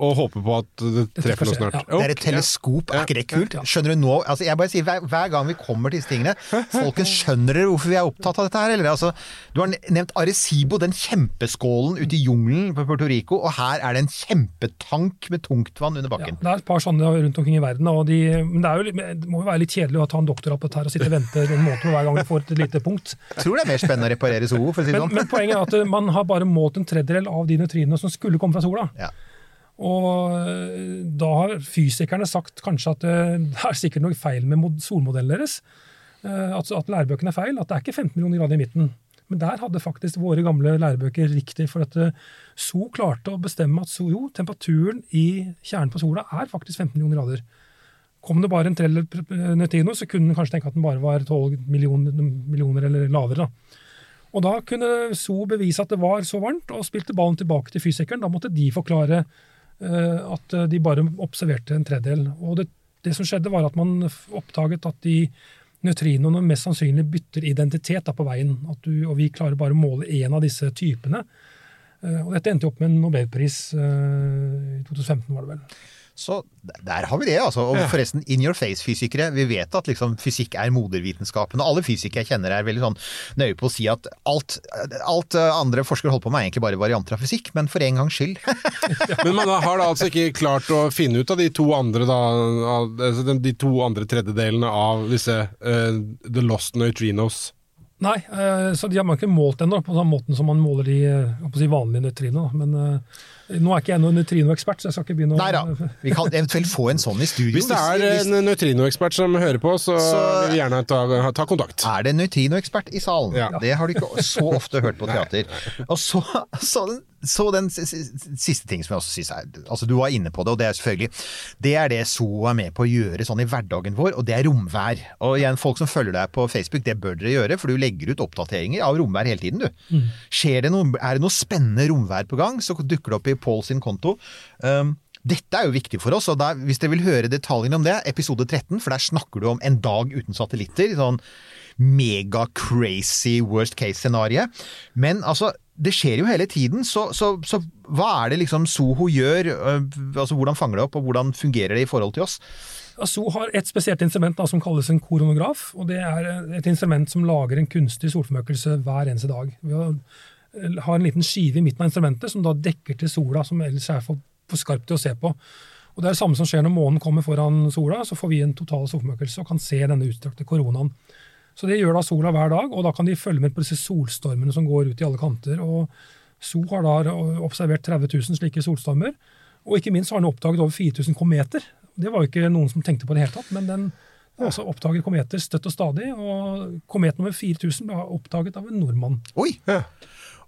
Og håper på at det treffer noe snart. ja. Det er et ja. teleskop, er ikke det kult? Skjønner du nå? Altså, jeg bare sier, hver, hver gang vi kommer til disse tingene, folkens, skjønner dere hvorfor vi er opptatt av dette her? Eller, altså, du har nevnt Arecibo, den kjempeskålen ute i jungelen på Puerto Rico, og her er det en kjempetank med tungtvann under Ja, bakken. det er et par sånne rundt omkring i verden. Og de, men det, er jo, det må jo være litt kjedelig å ta en doktorrapport her og sitte og vente en måned hver gang du får et lite punkt. Jeg tror det er mer spennende å reparere Soho, for å si det sånn. men poenget er at man har bare målt en tredjedel av de nøytrinene som skulle komme fra sola. Ja. Og eh, da har fysikerne sagt kanskje at eh, det er sikkert noe feil med mod- solmodellen deres. Eh, At, at lærebøkene er feil. At det er ikke 15 millioner grader i midten. Men der hadde faktisk våre gamle lærebøker riktig. For at So klarte å bestemme at so, jo, temperaturen i kjernen på sola er faktisk 15 millioner grader. Kom det bare en tredjedel neutrino, så kunne en kanskje tenke at den bare var 12 millioner, millioner eller lavere. da. Og da kunne So bevise at det var så varmt, og spilte ballen tilbake til fysikeren. Da måtte de forklare at de bare observerte en tredjedel. Og det, det som skjedde, var at man oppdaget at de nøytrinoene mest sannsynlig bytter identitet da på veien. Du, og vi klarer bare å måle én av disse typene. Eh, og dette endte opp med en nobelpris eh, i 2015, var det vel. Så der har vi det, altså. Og forresten, in your face-fysikere. Vi vet at liksom, fysikk er modervitenskapen. Og alle fysikere jeg kjenner er veldig sånn nøye på å si at alt, alt eh, andre forskere holder på med er egentlig bare varianter av fysikk, men for en gangs skyld. Men man har da altså ikke klart å finne ut av de to andre da, altså de to andre tredjedelene av disse uh, The Lost Neutrinos. Nei, uh, så de har man ikke målt ennå, på samme måten som man måler de si, vanlige nøytrinene. Men nå er ikke jeg noen nøytrinoekspert, så jeg skal ikke begynne å Nei da. Vi kan eventuelt få en sånn i studio. Hvis det er en nøytrinoekspert som hører på, så, Så- vil vi gjerne ta, ta kontakt. Er det en nøytrinoekspert i salen? Ja. Det har du ikke så ofte hørt på teater. Og så, så, den, så den siste ting som jeg også synes er Altså Du var inne på det, og det er selvfølgelig Det er det So er med på å gjøre sånn i hverdagen vår, og det er romvær. Og igjen, folk som følger deg på Facebook, det bør dere gjøre, for du legger ut oppdateringer av romvær hele tiden, du. Skjer det noe, er det noe spennende romvær på gang, så dukker det opp i Paul sin konto. Um, dette er jo viktig for oss, og der, hvis dere vil høre detaljene om det, episode 13, for der snakker du om en dag uten satellitter. sånn mega-crazy worst case-scenario. Men altså, det skjer jo hele tiden, så, så, så hva er det liksom Soho gjør? Altså, Hvordan fanger det opp, og hvordan fungerer det i forhold til oss? Soho har et spesielt instrument da, som kalles en koronograf. og Det er et instrument som lager en kunstig solformøkelse hver eneste dag. Vi har, har en liten skive i midten av instrumentet som da dekker til sola, som ellers er for, for skarpt til å se på. Og Det er det samme som skjer når månen kommer foran sola. Så får vi en total solformørkelse og kan se denne utstrakte koronaen. Så Det gjør da sola hver dag, og da kan de følge med på disse solstormene som går ut i alle kanter. og So har da observert 30 000 slike solstormer, og ikke minst har den oppdaget over 4000 kometer. Det var jo ikke noen som tenkte på det i det hele tatt, men den altså oppdager kometer støtt og stadig. Og komet nummer 4000 ble oppdaget av en nordmann. Oi! Ja.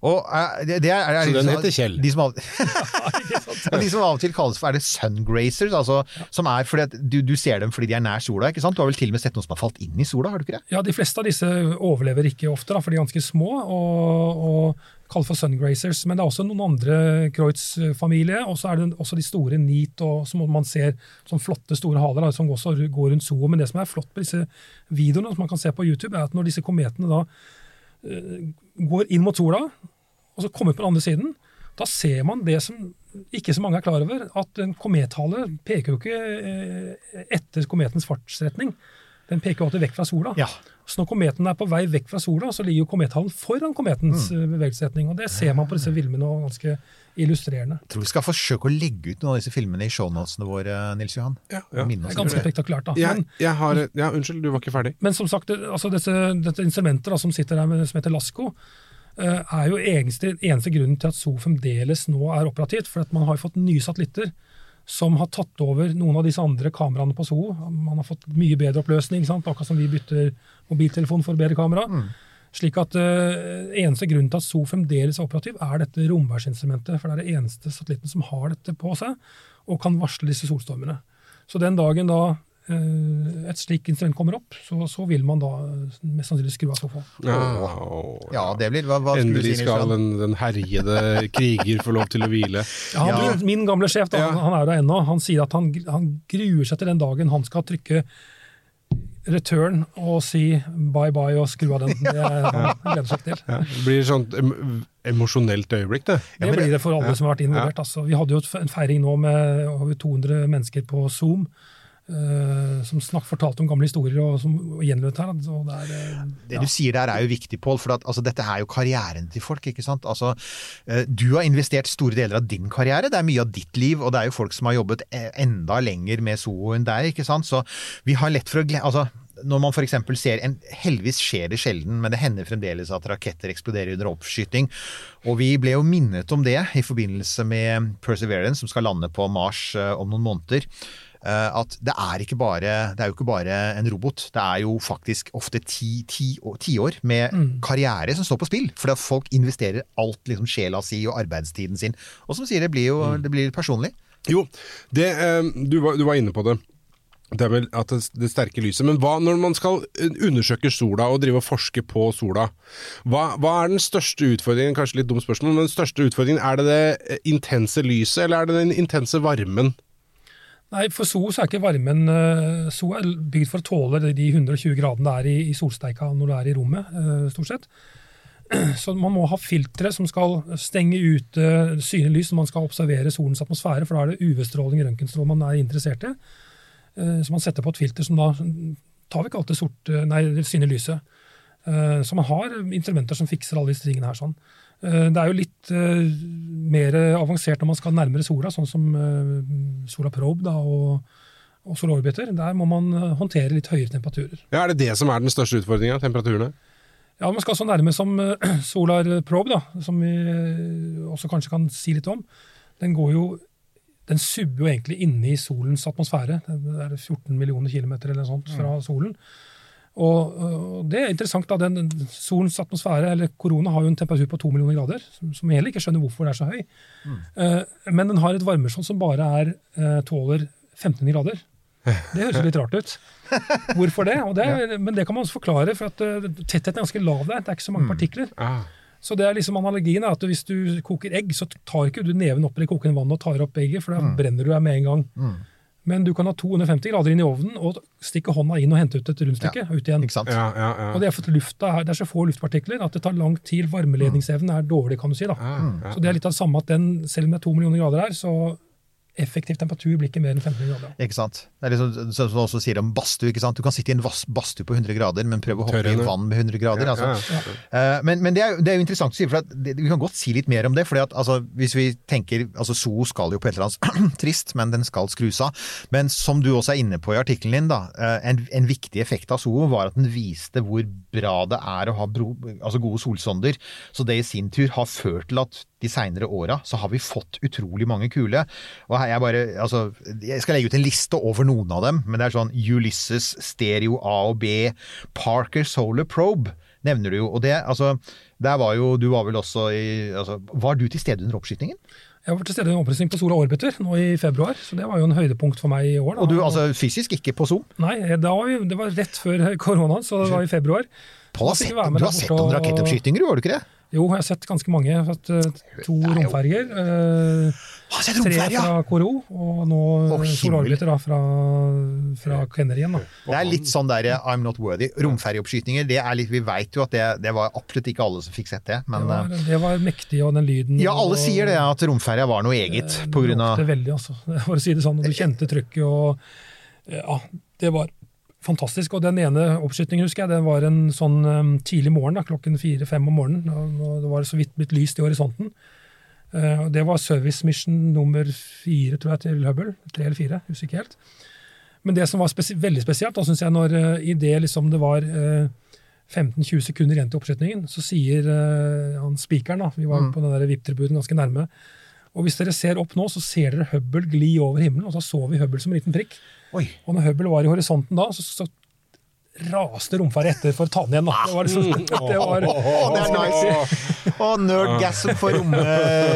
Og eh, det, det er, er, Så den heter Kjell. De som, av, Ja, de som av og til kalles for er det sungrazers, altså, som er fordi at du, du ser dem fordi de er nær sola. ikke sant? Du har vel til og med sett noen som har falt inn i sola, har du ikke det? Ja, De fleste av disse overlever ikke ofte, da, for de er ganske små og, og kalt for sungrazers. Men det er også noen andre Kreutz-familie, og så er det også de store neat, og, som man ser som flotte, store haler da, som også går rundt zoo. Men det som er flott på disse videoene som man kan se på YouTube, er at når disse kometene da eh, går inn mot sola, og så kommer ut på den andre siden, da ser man det som ikke så mange er klar over, at en komethale peker jo ikke eh, etter kometens fartsretning. Den peker jo alltid vekk fra sola. Ja. Så når kometen er på vei vekk fra sola, så ligger jo komethalen foran kometens Mm. eh, bevegelsesretning. Og det ser man på disse filmene og ganske illustrerende. Jeg tror vi skal forsøke å legge ut noen av disse filmene i shownotene våre, Nils Johan. Ja, ja. Det er ganske spektakulært. da. Jeg, Men, jeg har, ja, unnskyld, du var ikke ferdig. men som sagt, det, altså dette, dette instrumentet da, som sitter der med, som heter Lasco, eh, er jo eneste, eneste grunnen til at SO fremdeles nå er operativt. For at man har jo fått nye satellitter som har tatt over noen av disse andre kameraene på SO. Man har fått mye bedre oppløsning, sant? akkurat som vi bytter mobiltelefon for bedre kamera. Slik at uh, Eneste grunnen til at SO fremdeles er operativ, er dette romværsinstrumentet. For det er det eneste satellitten som har dette på seg, og kan varsle disse solstormene. Så den dagen da eh, et slikt instrument kommer opp, så, så vil man da eh, mest sannsynlig skru av sofaen. Ja, Ja, det blir Hva, hva Endelig skal den, den herjede kriger få lov til å hvile. Ja, han, Ja. Min, gamle sjef, da, Ja. han, han er der ennå, han sier at han, han gruer seg til den dagen han skal trykke return og si bye bye og skru av den. Det er, han gleder seg til. Ja, det blir sånt em emosjonelt øyeblikk, det. Det blir det for alle som har vært involvert. Altså. Vi hadde jo en feiring nå med over 200 mennesker på Zoom. Eh, som snakk, fortalte om gamle historier og, som, og gjenlevde her. Det er, eh, Det ja. du sier der er jo viktig, Pål, for at, altså, dette er jo karrieren til folk. ikke sant? Altså, eh, du har investert store deler av din karriere, det er mye av ditt liv, og det er jo folk som har jobbet enda lenger med Soho enn der. ikke sant? Så vi har lett for å glemme altså, når man f.eks. ser en, Heldigvis skjer det sjelden, men det hender fremdeles at raketter eksploderer under oppskyting. Og vi ble jo minnet om det i forbindelse med Perseverance, som skal lande på Mars om noen måneder. Eh, at det er, ikke bare, det er jo ikke bare en robot, det er jo faktisk ofte ti, ti, år- tiår med karriere som står på spill. Fordi at folk investerer alt, liksom sjela si og arbeidstiden sin. Og som sier, det blir jo det blir personlig. Jo, det, eh, du, var, du var inne på det. Det er vel at det, det sterke lyset. Men hva når man skal eh, undersøke sola og drive og forske på sola, hva, hva er den største utfordringen? Kanskje litt dumt spørsmål, men den største utfordringen, er det det intense lyset, eller er det den intense varmen? Nei, for So så er ikke varmen eh, So er bygd for å tåle de 120 gradene det er i, i solsteika når du er i rommet, eh, stort sett. Så man må ha filtre som skal stenge ute synlig lys når man skal observere solens atmosfære, for da er det UV-stråling, røntgenstråling man er interessert i. Eh, Så man setter på et filter som da tar vekk alt det sorte, synlige lyset. Så man har instrumenter som fikser alle disse tingene her. sånn. Eh, Det er jo litt eh, mer avansert når man skal nærmere sola, sånn som eh, Sola Probe da, og, og Solar Orbiter. Der må man håndtere litt høyere temperaturer. Ja, Er det det som er den største utfordringa? Temperaturene? Ja, Man skal så nærme som Solar Probe, da, som vi også kanskje kan si litt om. Den går jo den subber jo egentlig inne i solens atmosfære. Det er 14 millioner kilometer eller noe sånt fra solen. Og, og det er interessant. da, den, Solens atmosfære, eller korona, har jo en temperatur på 2 millioner grader, som, som vi heller ikke skjønner hvorfor det er så høy. Eh, men den har et varmeskjold som bare er, eh, tåler 15 grader. Det høres litt rart ut. Hvorfor det? Og det men det kan man også forklare, for at eh, tettheten er ganske lav der. Det er ikke så mange partikler. Ah. Så det er liksom analogien er at hvis du koker egg, så tar ikke du neven opp i det kokende vannet og tar opp egget, for da brenner du deg med en gang. Men du kan ha 250 grader inn i ovnen og stikke hånda inn og hente ut et rundstykke. ut igjen. Ikke sant? Ja, ja, ja. Og det er, for at lufta er, det er så få luftpartikler at det tar lang tid. Varmeledningsevnen er dårlig, kan du si. da. Ja. Så det er litt av det samme at den, selv om det er to millioner grader her, så effektiv temperatur blir ikke mer enn 15 grader. Ikke sant? Det er liksom, sånn som du også sier om badstue. Du kan sitte i en badstue på 100 grader, men prøve å hoppe i vann med 100 grader. Ja, altså. ja, ja. Men, men det, er, det er jo interessant å si, for at det, vi kan godt si litt mer om det. fordi at altså, Hvis vi tenker altså Zoo skal jo på et eller annet trist, men den skal skrus av. Men som du også er inne på i artikkelen din, da, eh, en, en viktig effekt av Zoo var at den viste hvor bra det er å ha bro, altså gode solsonder. Så det i sin tur har ført til at de seinere åra så har vi fått utrolig mange kule. Og jeg bare, altså, jeg skal legge ut en liste over noen av dem, men det er sånn Ulysses, Stereo A og B, Parker Solar Probe nevner du jo. Og det, altså, der var jo, du var vel også i, altså, var du til stede under oppskytingen? Jeg var til stede i en opprustning på Sola Orbiter nå i februar, så det var jo en høydepunkt for meg i år. Da. Og du altså fysisk ikke på Zoom? Nei, var vi, det var rett før koronaen, så det var i februar. Sett, du har sett noen rakettoppskytinger, har du ikke det? Jo, jeg har sett ganske mange. Jeg har sett eh, to Det er romferger. eh, tre fra Koro, og nå Å, Sola himmel. Orbiter da, fra, fra Kenner igjen. Da. Det er litt sånn der I'm not worthy. Romferjeoppskytinger, det er litt, vi veit jo at det, det var absolutt ikke alle som fikk sett det. Det Men var, eh, det var mektig, og den lyden ja, alle og- sier det, at romferja var noe eget. Av Det veldig, altså. For å si det sånn. Du kjente trykket og Ja, det var fantastisk. Og den ene oppskytingen, husker jeg, det var en sånn um, tidlig morgen, da, klokken fire-fem om morgenen. og- Det var så vidt blitt lyst i horisonten. Uh, og det var service mission nummer fire, tror jeg, til Hubble. Tre eller fire, husker ikke helt. Men det som var spes veldig spesielt, da syns jeg, når uh, i det liksom det var uh, 15-20 sekunder igjen til oppskytingen, så sier uh, han spikeren, da, vi var på den der VIP-tribunen ganske nærme, og hvis dere ser opp nå, så ser dere Hubble gli over himmelen, og så så vi Hubble som en liten prikk. Oi! Og når Hubble var i horisonten da, så, så raste romferja etter for å ta den igjen. Da. Det var liksom, det var, oh, det er nice! Og nerdgasm for rom,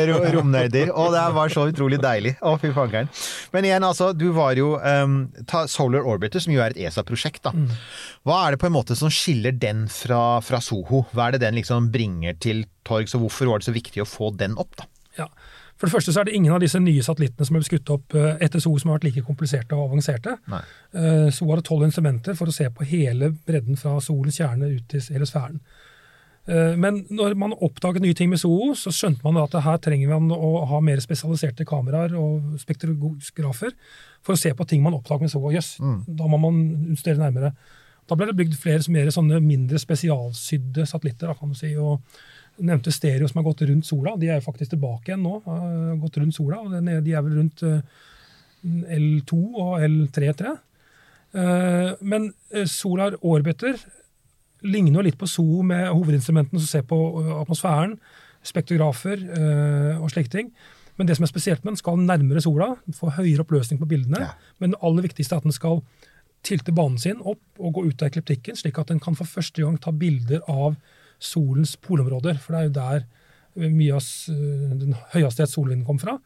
ro- romnerder. Å, det var så utrolig deilig. Å, fy fankeren. Men igjen, altså, du var jo um, ta Solar Orbiter, som jo er et ESA-prosjekt, da. Hva er det på en måte som skiller den fra, fra Soho? Hva er det den liksom bringer til torgs, og hvorfor var det så viktig å få den opp, da? Ja. For det første så er det ingen av disse nye satellittene som er skutt opp eh, etter SO som har vært like kompliserte og avanserte. Nei. Eh, SO hadde tolv instrumenter for å se på hele bredden fra solens kjerne ut til hele sfæren. Eh, Men når man oppdaget nye ting med SOO, så skjønte man at her trenger man å ha mer spesialiserte kameraer og spektrografer for å se på ting man oppdaget med SOO. Jøss, da må man studere nærmere. Da ble det bygd flere mer sånne mindre spesialsydde satellitter, kan du si. og nevnte Stereo som har gått rundt sola. De er jo faktisk tilbake igjen nå. har gått rundt sola, og er- De er vel rundt eh, L2 og L3, tror jeg. Eh, Men eh, Solar Orbiter ligner jo litt på Zoo med hovedinstrumentene som ser på atmosfæren, spektrografer eh, og slike ting. Men det som er spesielt med den, skal nærmere sola, få høyere oppløsning på bildene. Ja. Men det aller viktigste er at den skal tilte banen sin opp og gå ut av ekliptikken, slik at den kan for første gang ta bilder av solens polområder. For det er jo der mye av den høyhastighets solvinden kom fra.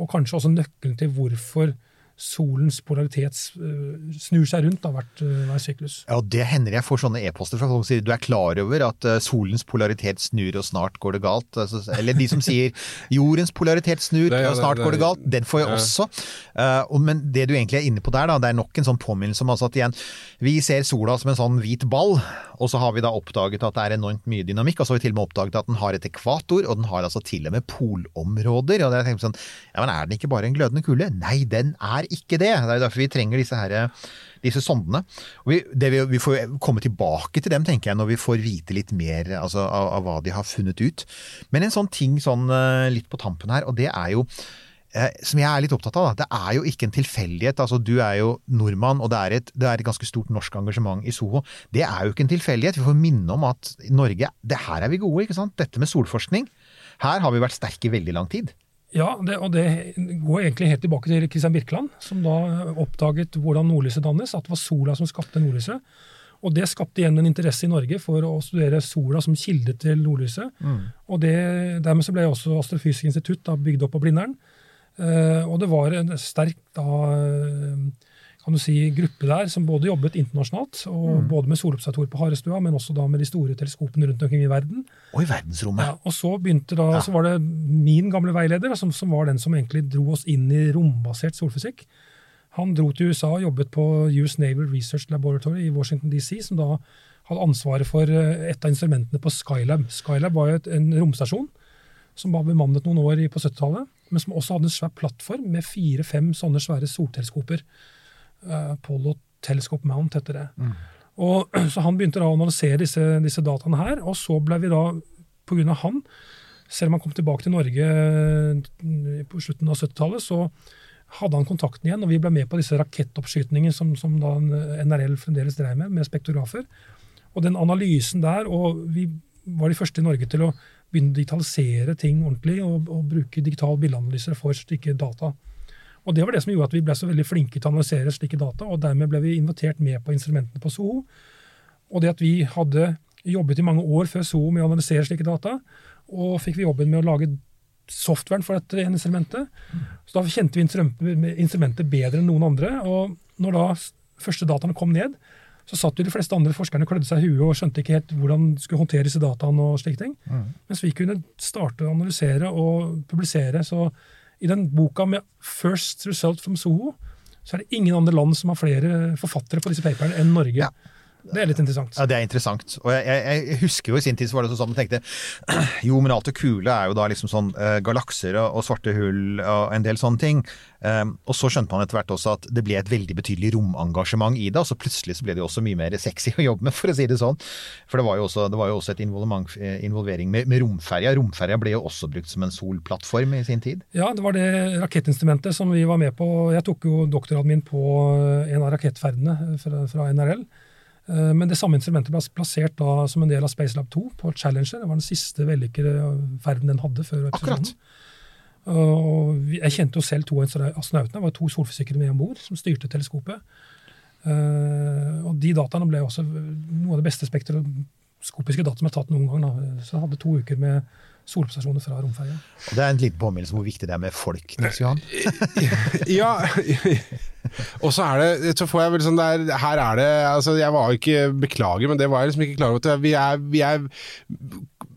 Og kanskje også nøkkelen til hvorfor solens polaritet eh, snur seg rundt da, hvert, eh, hver syklus. Ja, det hender jeg får sånne e-poster fra folk som sier du er klar over at eh, solens polaritet snur og snart går det galt. Altså, eller de som sier jordens polaritet snur Det- ja, og snart det- går det det- galt. Den får jeg ja. også. Uh, men det du egentlig er inne på der, da, det er nok en sånn påminnelse om altså at igjen, vi ser sola som en sånn hvit ball, og så har vi da oppdaget at det er enormt mye dynamikk, og så har vi til og med oppdaget at den har et ekvator, og den har altså til og med polområder. Og jeg tenker sånn, ja, men er den ikke bare en glødende kule? Nei, den er ikke det. Det er jo derfor vi trenger disse her, disse sondene. Vi, vi, vi får komme tilbake til dem, tenker jeg, når vi får vite litt mer altså, av, av hva de har funnet ut. Men en sånn ting sånn eh, litt på tampen her, og det er jo eh, som jeg er litt opptatt av, da. det er jo ikke en tilfeldighet. altså Du er jo nordmann, og det er, et, det er et ganske stort norsk engasjement i Soho. Det er jo ikke en tilfeldighet. Vi får minne om at i Norge, det her er vi gode, ikke sant. Dette med solforskning. Her har vi vært sterke i veldig lang tid. Ja, det, og det går egentlig helt tilbake til Kristian Birkeland, som da oppdaget hvordan nordlyset dannes, at det var sola som skapte nordlyset. Og det skapte igjen en interesse i Norge for å studere sola som kilde til nordlyset. Og det, dermed så ble også Astrofysisk institutt da bygd opp på Blindern. Eh, og det var en sterk da, eh, kan du si, gruppe der som både jobbet internasjonalt, og både med solobservatorer på Harestua, men også da med de store teleskopene rundt omkring i verden. Og i verdensrommet. Ja, og så begynte da, så var det min gamle veileder, som, som var den som egentlig dro oss inn i rombasert solfysikk. Han dro til USA og jobbet på US Naval Research Laboratory i Washington DC, som da hadde ansvaret for eh, et av instrumentene på Skylab. Skylab var jo et, en romstasjon som var bemannet noen år på 70-tallet, men som også hadde en svær plattform med fire-fem sånne svære solteleskoper. Eh, Apollo Telescope Mount heter det. Og, så han begynte da å analysere disse, disse dataene her, og så ble vi da, av han, selv om han kom tilbake til Norge eh, på slutten av 70-tallet, så hadde han kontakten igjen, og vi ble med på disse rakettoppskytningene som, som NRL fremdeles drev med, med spektrografer. Og den analysen der, og vi var de første i Norge til å begynne å digitalisere ting ordentlig, og, og bruke digital bildeanalyser for slike data. Og det var det som gjorde at vi ble så veldig flinke til å analysere slike data, og dermed ble vi invitert med på instrumentene på SOHO. Og det at vi hadde jobbet i mange år før SOHO med å analysere slike data, og fikk vi jobben med å lage softwaren for dette instrumentet. Så da kjente vi instrumentet bedre enn noen andre. Og når da første dataene kom ned, så satt jo de fleste andre forskerne og klødde seg i huet og skjønte ikke helt hvordan de skulle håndtere disse dataene. og slike ting. Mens vi kunne starte å analysere og publisere. Så i den boka med 'First Result from Soho' så er det ingen andre land som har flere forfattere på disse paperne enn Norge. Ja. Det er litt interessant. Ja, Det er interessant. Og jeg, jeg, jeg husker jo i sin tid så var det sånn at man tenkte jo, men alt det kule er jo da liksom sånn uh, galakser og, og svarte hull og en del sånne ting. Um, og så skjønte man etter hvert også at det ble et veldig betydelig romengasjement i det, og så plutselig så ble det jo også mye mer sexy å jobbe med, for å si det sånn. For det var jo også, det var jo også et eh, involvering med, med romferja. Romferja ble jo også brukt som en solplattform i sin tid. Ja, det var det rakettinstrumentet som vi var med på. Jeg tok jo doktorgraden min på en av rakettferdene fra, fra NRL. Eh, Men det samme instrumentet ble plassert da som en del av Spacelab 2 på Challenger. Det var den siste vellykkede ferden den hadde før episoden. Og jeg kjente jo selv to av astronautene. Det var to solfysikere med om bord som styrte teleskopet. Eh, Og de dataene ble også noe av det beste spektroskopiske data som er tatt noen gang. Da. Så jeg hadde to uker med solobservasjoner fra romferja. Det er en liten påminnelse om hvor viktig det er med folk. Johan. Ja, og så er det Så får jeg vel sånn der Her er det Altså, jeg var jo ikke Beklager, men det var jeg liksom ikke klar over. at Vi er, vi er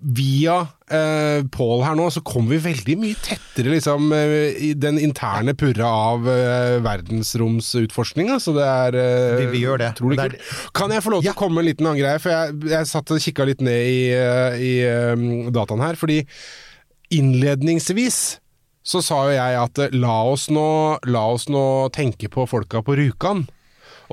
Via eh, Pål her nå, så kommer vi veldig mye tettere liksom eh, i den interne purra av eh, verdensromsutforskninga. Så det er eh, Vi- vi gjør det. utrolig kult. Kan jeg få lov til Ja. å komme med en liten annen greie? For jeg, jeg satt og kikka litt ned i, eh, i um, dataen her. Fordi innledningsvis så sa jo jeg at la oss nå, la oss nå tenke på folka på Rjukan.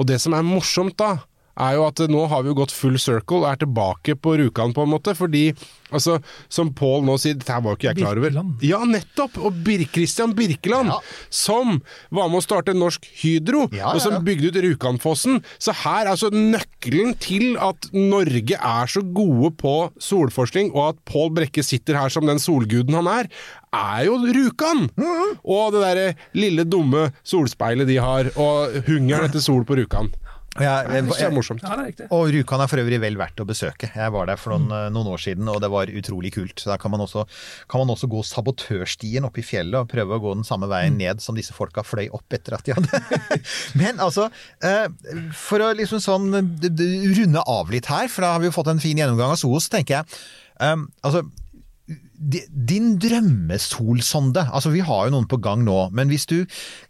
Og det som er morsomt da, er jo at nå har vi jo gått full circle og er tilbake på Rjukan på en måte. Fordi, altså, som Pål nå sier, dette var jo ikke jeg klar over. Birkeland. Ja, nettopp! Og Bir Christian Birkeland, Ja. som var med å starte Norsk Hydro, Ja, og som ja. bygde ut Rjukanfossen. Så her er altså nøkkelen til at Norge er så gode på solforskning, og at Pål Brekke sitter her som den solguden han er, er jo Rjukan! Og det derre lille, dumme solspeilet de har, og hungeren etter sol på Rjukan. Jeg- Det er jeg- morsomt. Ja, er. Og Rjukan er for øvrig vel verdt å besøke. Jeg var der for noen, eh, noen år siden, og det var utrolig kult. Så Da kan man også, kan man også gå sabotørstien opp i fjellet og prøve å gå den samme veien ned som disse folka fløy opp etter at de hadde Men altså, eh, for å liksom sånn eh, runde av litt her, for da har vi jo fått en fin gjennomgang av Soos, tenker jeg. eh, altså din drømmesolsonde, altså vi har jo noen på gang nå, men hvis du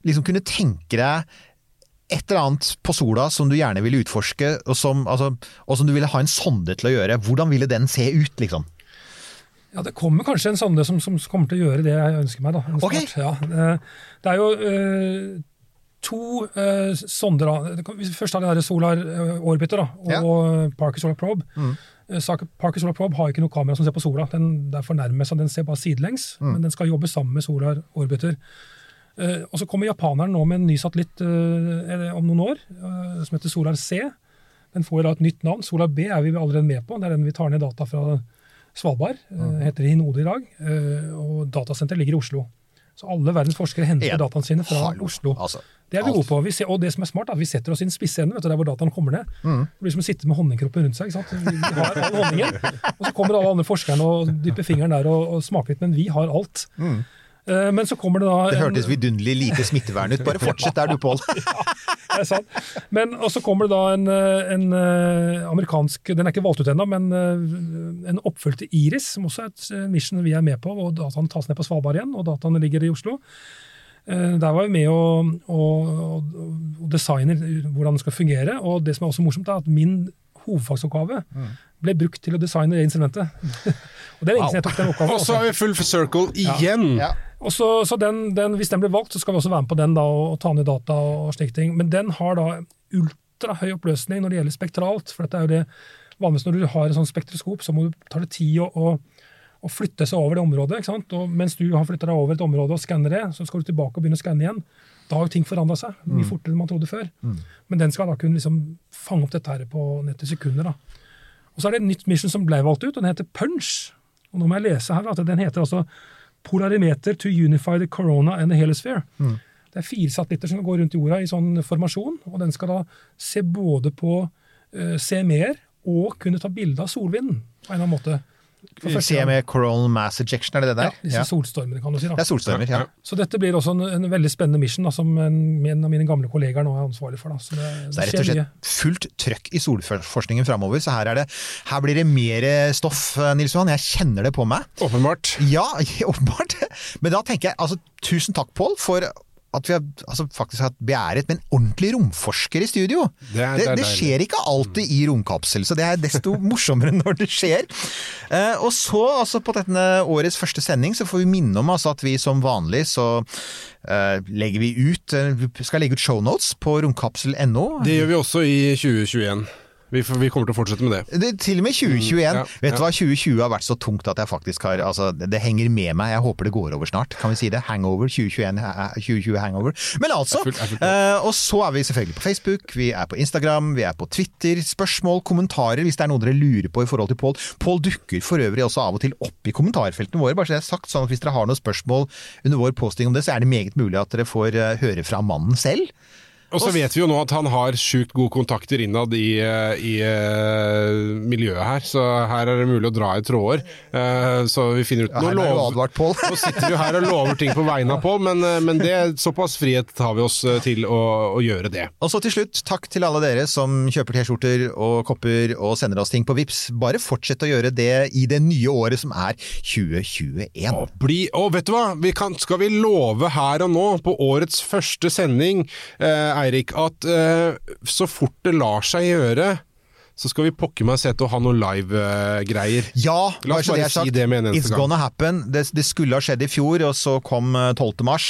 liksom kunne tenke deg et eller annet på sola som du gjerne ville utforske, og som, altså, og som du ville ha en sonde til å gjøre, hvordan ville den se ut, liksom? Ja, Det kommer kanskje en sonde som, som kommer til å gjøre det jeg ønsker meg. da. Okay. Ja, det, er jo eh, to uh, sonder. da. Først har det der Solar eh, Orbiter da, og Ja. Parker Solar Probe. Mm. Parker Solar Probe har ikke noe kamera som ser på sola. Den, er for nærme, så den ser bare sidelengs. Mm. Men den skal jobbe sammen med Solar Orbiter. Eh, og Så kommer japaneren nå med en ny satellitt eh, om noen år, eh, som heter Solar C. Den får da et nytt navn. Solar B er vi allerede med på. Det er den vi tar ned data fra Svalbard. Mm. heter Hinode i dag. og datasenteret ligger i Oslo. Så alle verdens forskere henter ja. dataene sine fra Hallo, Oslo. altså. Det er vi gode på. Vi ser, og det som er smart, er at vi setter oss i den spisse enden, der hvor dataene kommer ned. Mm. Det blir som å sitte med honningkroppen rundt seg. Vi, har all honningen, og så kommer alle andre forskerne og dypper fingeren der og, og smaker litt, men vi har alt. Eh, men så kommer det da Mm. Det hørtes vidunderlig lite smittevern ut. Bare fortsett der du, Pål. det er sant. Men og så kommer det da en, eh, en eh, amerikansk Den er ikke valgt ut ennå, men eh, en oppfølger Iris, som også er et eh, mission vi er med på. og Dataene tas ned på Svalbard igjen, og dataene ligger i Oslo. Eh, Der var vi med å, og, og designer designe hvordan det skal fungere. Og det som er også morsomt, er at min hovedfagsoppgave ble brukt til å designe det instrumentet. og det er lenge siden jeg tok den oppgaven. Og så har vi full circle igjen! Ja. Og så, så den, den, Hvis den blir valgt, så skal vi også være med på den da, og, og ta ned data og slike ting. Men den har da ultrahøy oppløsning når det gjelder spektralt. For dette er jo det vanligvis når du har et sånt spektroskop, så må du ta det tid å, å, å flytte seg over det området. ikke sant? Og mens du har flytta deg over et område og skanner det, så skal du tilbake og begynne å skanne igjen. Da har jo ting forandra seg mye fortere enn man trodde før. Men den skal da kunne liksom fange opp dette her på nett til sekunder. da. Og så er det et nytt mission som ble valgt ut, og den heter Punch. Og nå må jeg lese her at den heter altså Polarimeter to unify the corona and the helisphere. Det er fire satellitter som går rundt jorda i sånn formasjon, og den skal da se både på uh, mer, og kunne ta bilde av solvinden på en eller annen måte. For første Se med coronal mass ejection, er det det der? Ja, disse Ja. solstormene, kan du si. Det er solstormer, ja. Så dette blir også en, en veldig spennende mission da, som en, en av mine gamle kollegaer nå er ansvarlig for. Da. Så det, Så det er rett og slett fullt trøkk i solforskningen framover, så her, er det, her blir det mer stoff, Nils Johan. Jeg kjenner det på meg. Åpenbart. Ja, åpenbart. Men da tenker jeg altså tusen takk, Pål, for at vi har altså, faktisk hatt beæret med en ordentlig romforsker i studio. Det er- det, det det skjer ikke alltid i romkapsel, så det er desto morsommere når det skjer. Eh, og så, altså på denne årets første sending, så får vi minne om altså, at vi som vanlig så eh, legger vi ut eh, Vi skal legge ut shownotes på romkapsel.no. Det gjør vi også i 2021. Vi, vi kommer til å fortsette med det. Det, til og med 2021. Mm, ja, Vet ja. du hva, 2020 har vært så tungt at jeg faktisk har altså, Det henger med meg. Jeg håper det går over snart. Kan vi si det? Hangover 2021, eh, 2020 hangover. Men altså. Er fullt- er fullt på. eh, og så er vi selvfølgelig på Facebook, vi er på Instagram, vi er på Twitter. Spørsmål, kommentarer hvis det er noe dere lurer på i forhold til Pål. Pål dukker for øvrig også av og til opp i kommentarfeltene våre. bare så det er sagt, sånn at Hvis dere har noen spørsmål under vår posting om det, så er det meget mulig at dere får eh, høre fra mannen selv. Og så vet vi jo nå at han har sjukt gode kontakter innad i, eh, i eh, miljøet her, så her er det mulig å dra i tråder. Eh, så vi finner ut Ja, Nå, er lov- advart, Pål. Nå sitter vi jo her og lover ting på vegne av Pål, men, men det, såpass frihet tar vi oss til å, å gjøre det. Og så til slutt, takk til alle dere som kjøper T-skjorter og kopper og sender oss ting på Vips. Bare fortsett å gjøre det i det nye året som er 2021. Og, Bli, og vet du hva? Vi kan, skal vi love her og nå, på årets første sending, eh, Eirik, at uh, så fort det lar seg gjøre, så skal vi pokker meg se til å ha noe live-greier. Ja, La oss bare si det med en eneste It's gang. gonna happen. Det, det skulle ha skjedd i fjor, og så kom eh, 12. mars.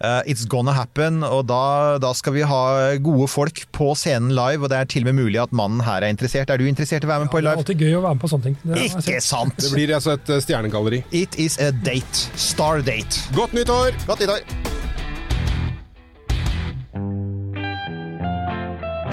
Uh, it's gonna happen, og da, da skal vi ha gode folk på scenen live, og det er til og med mulig at mannen her er interessert. Er du interessert i å være med på Det er alltid gøy å være med på sånne ting. Det Ikke sant! Det blir altså et eh, stjernegalleri. It is a date. Star date. Godt nytt år! Godt nyttår!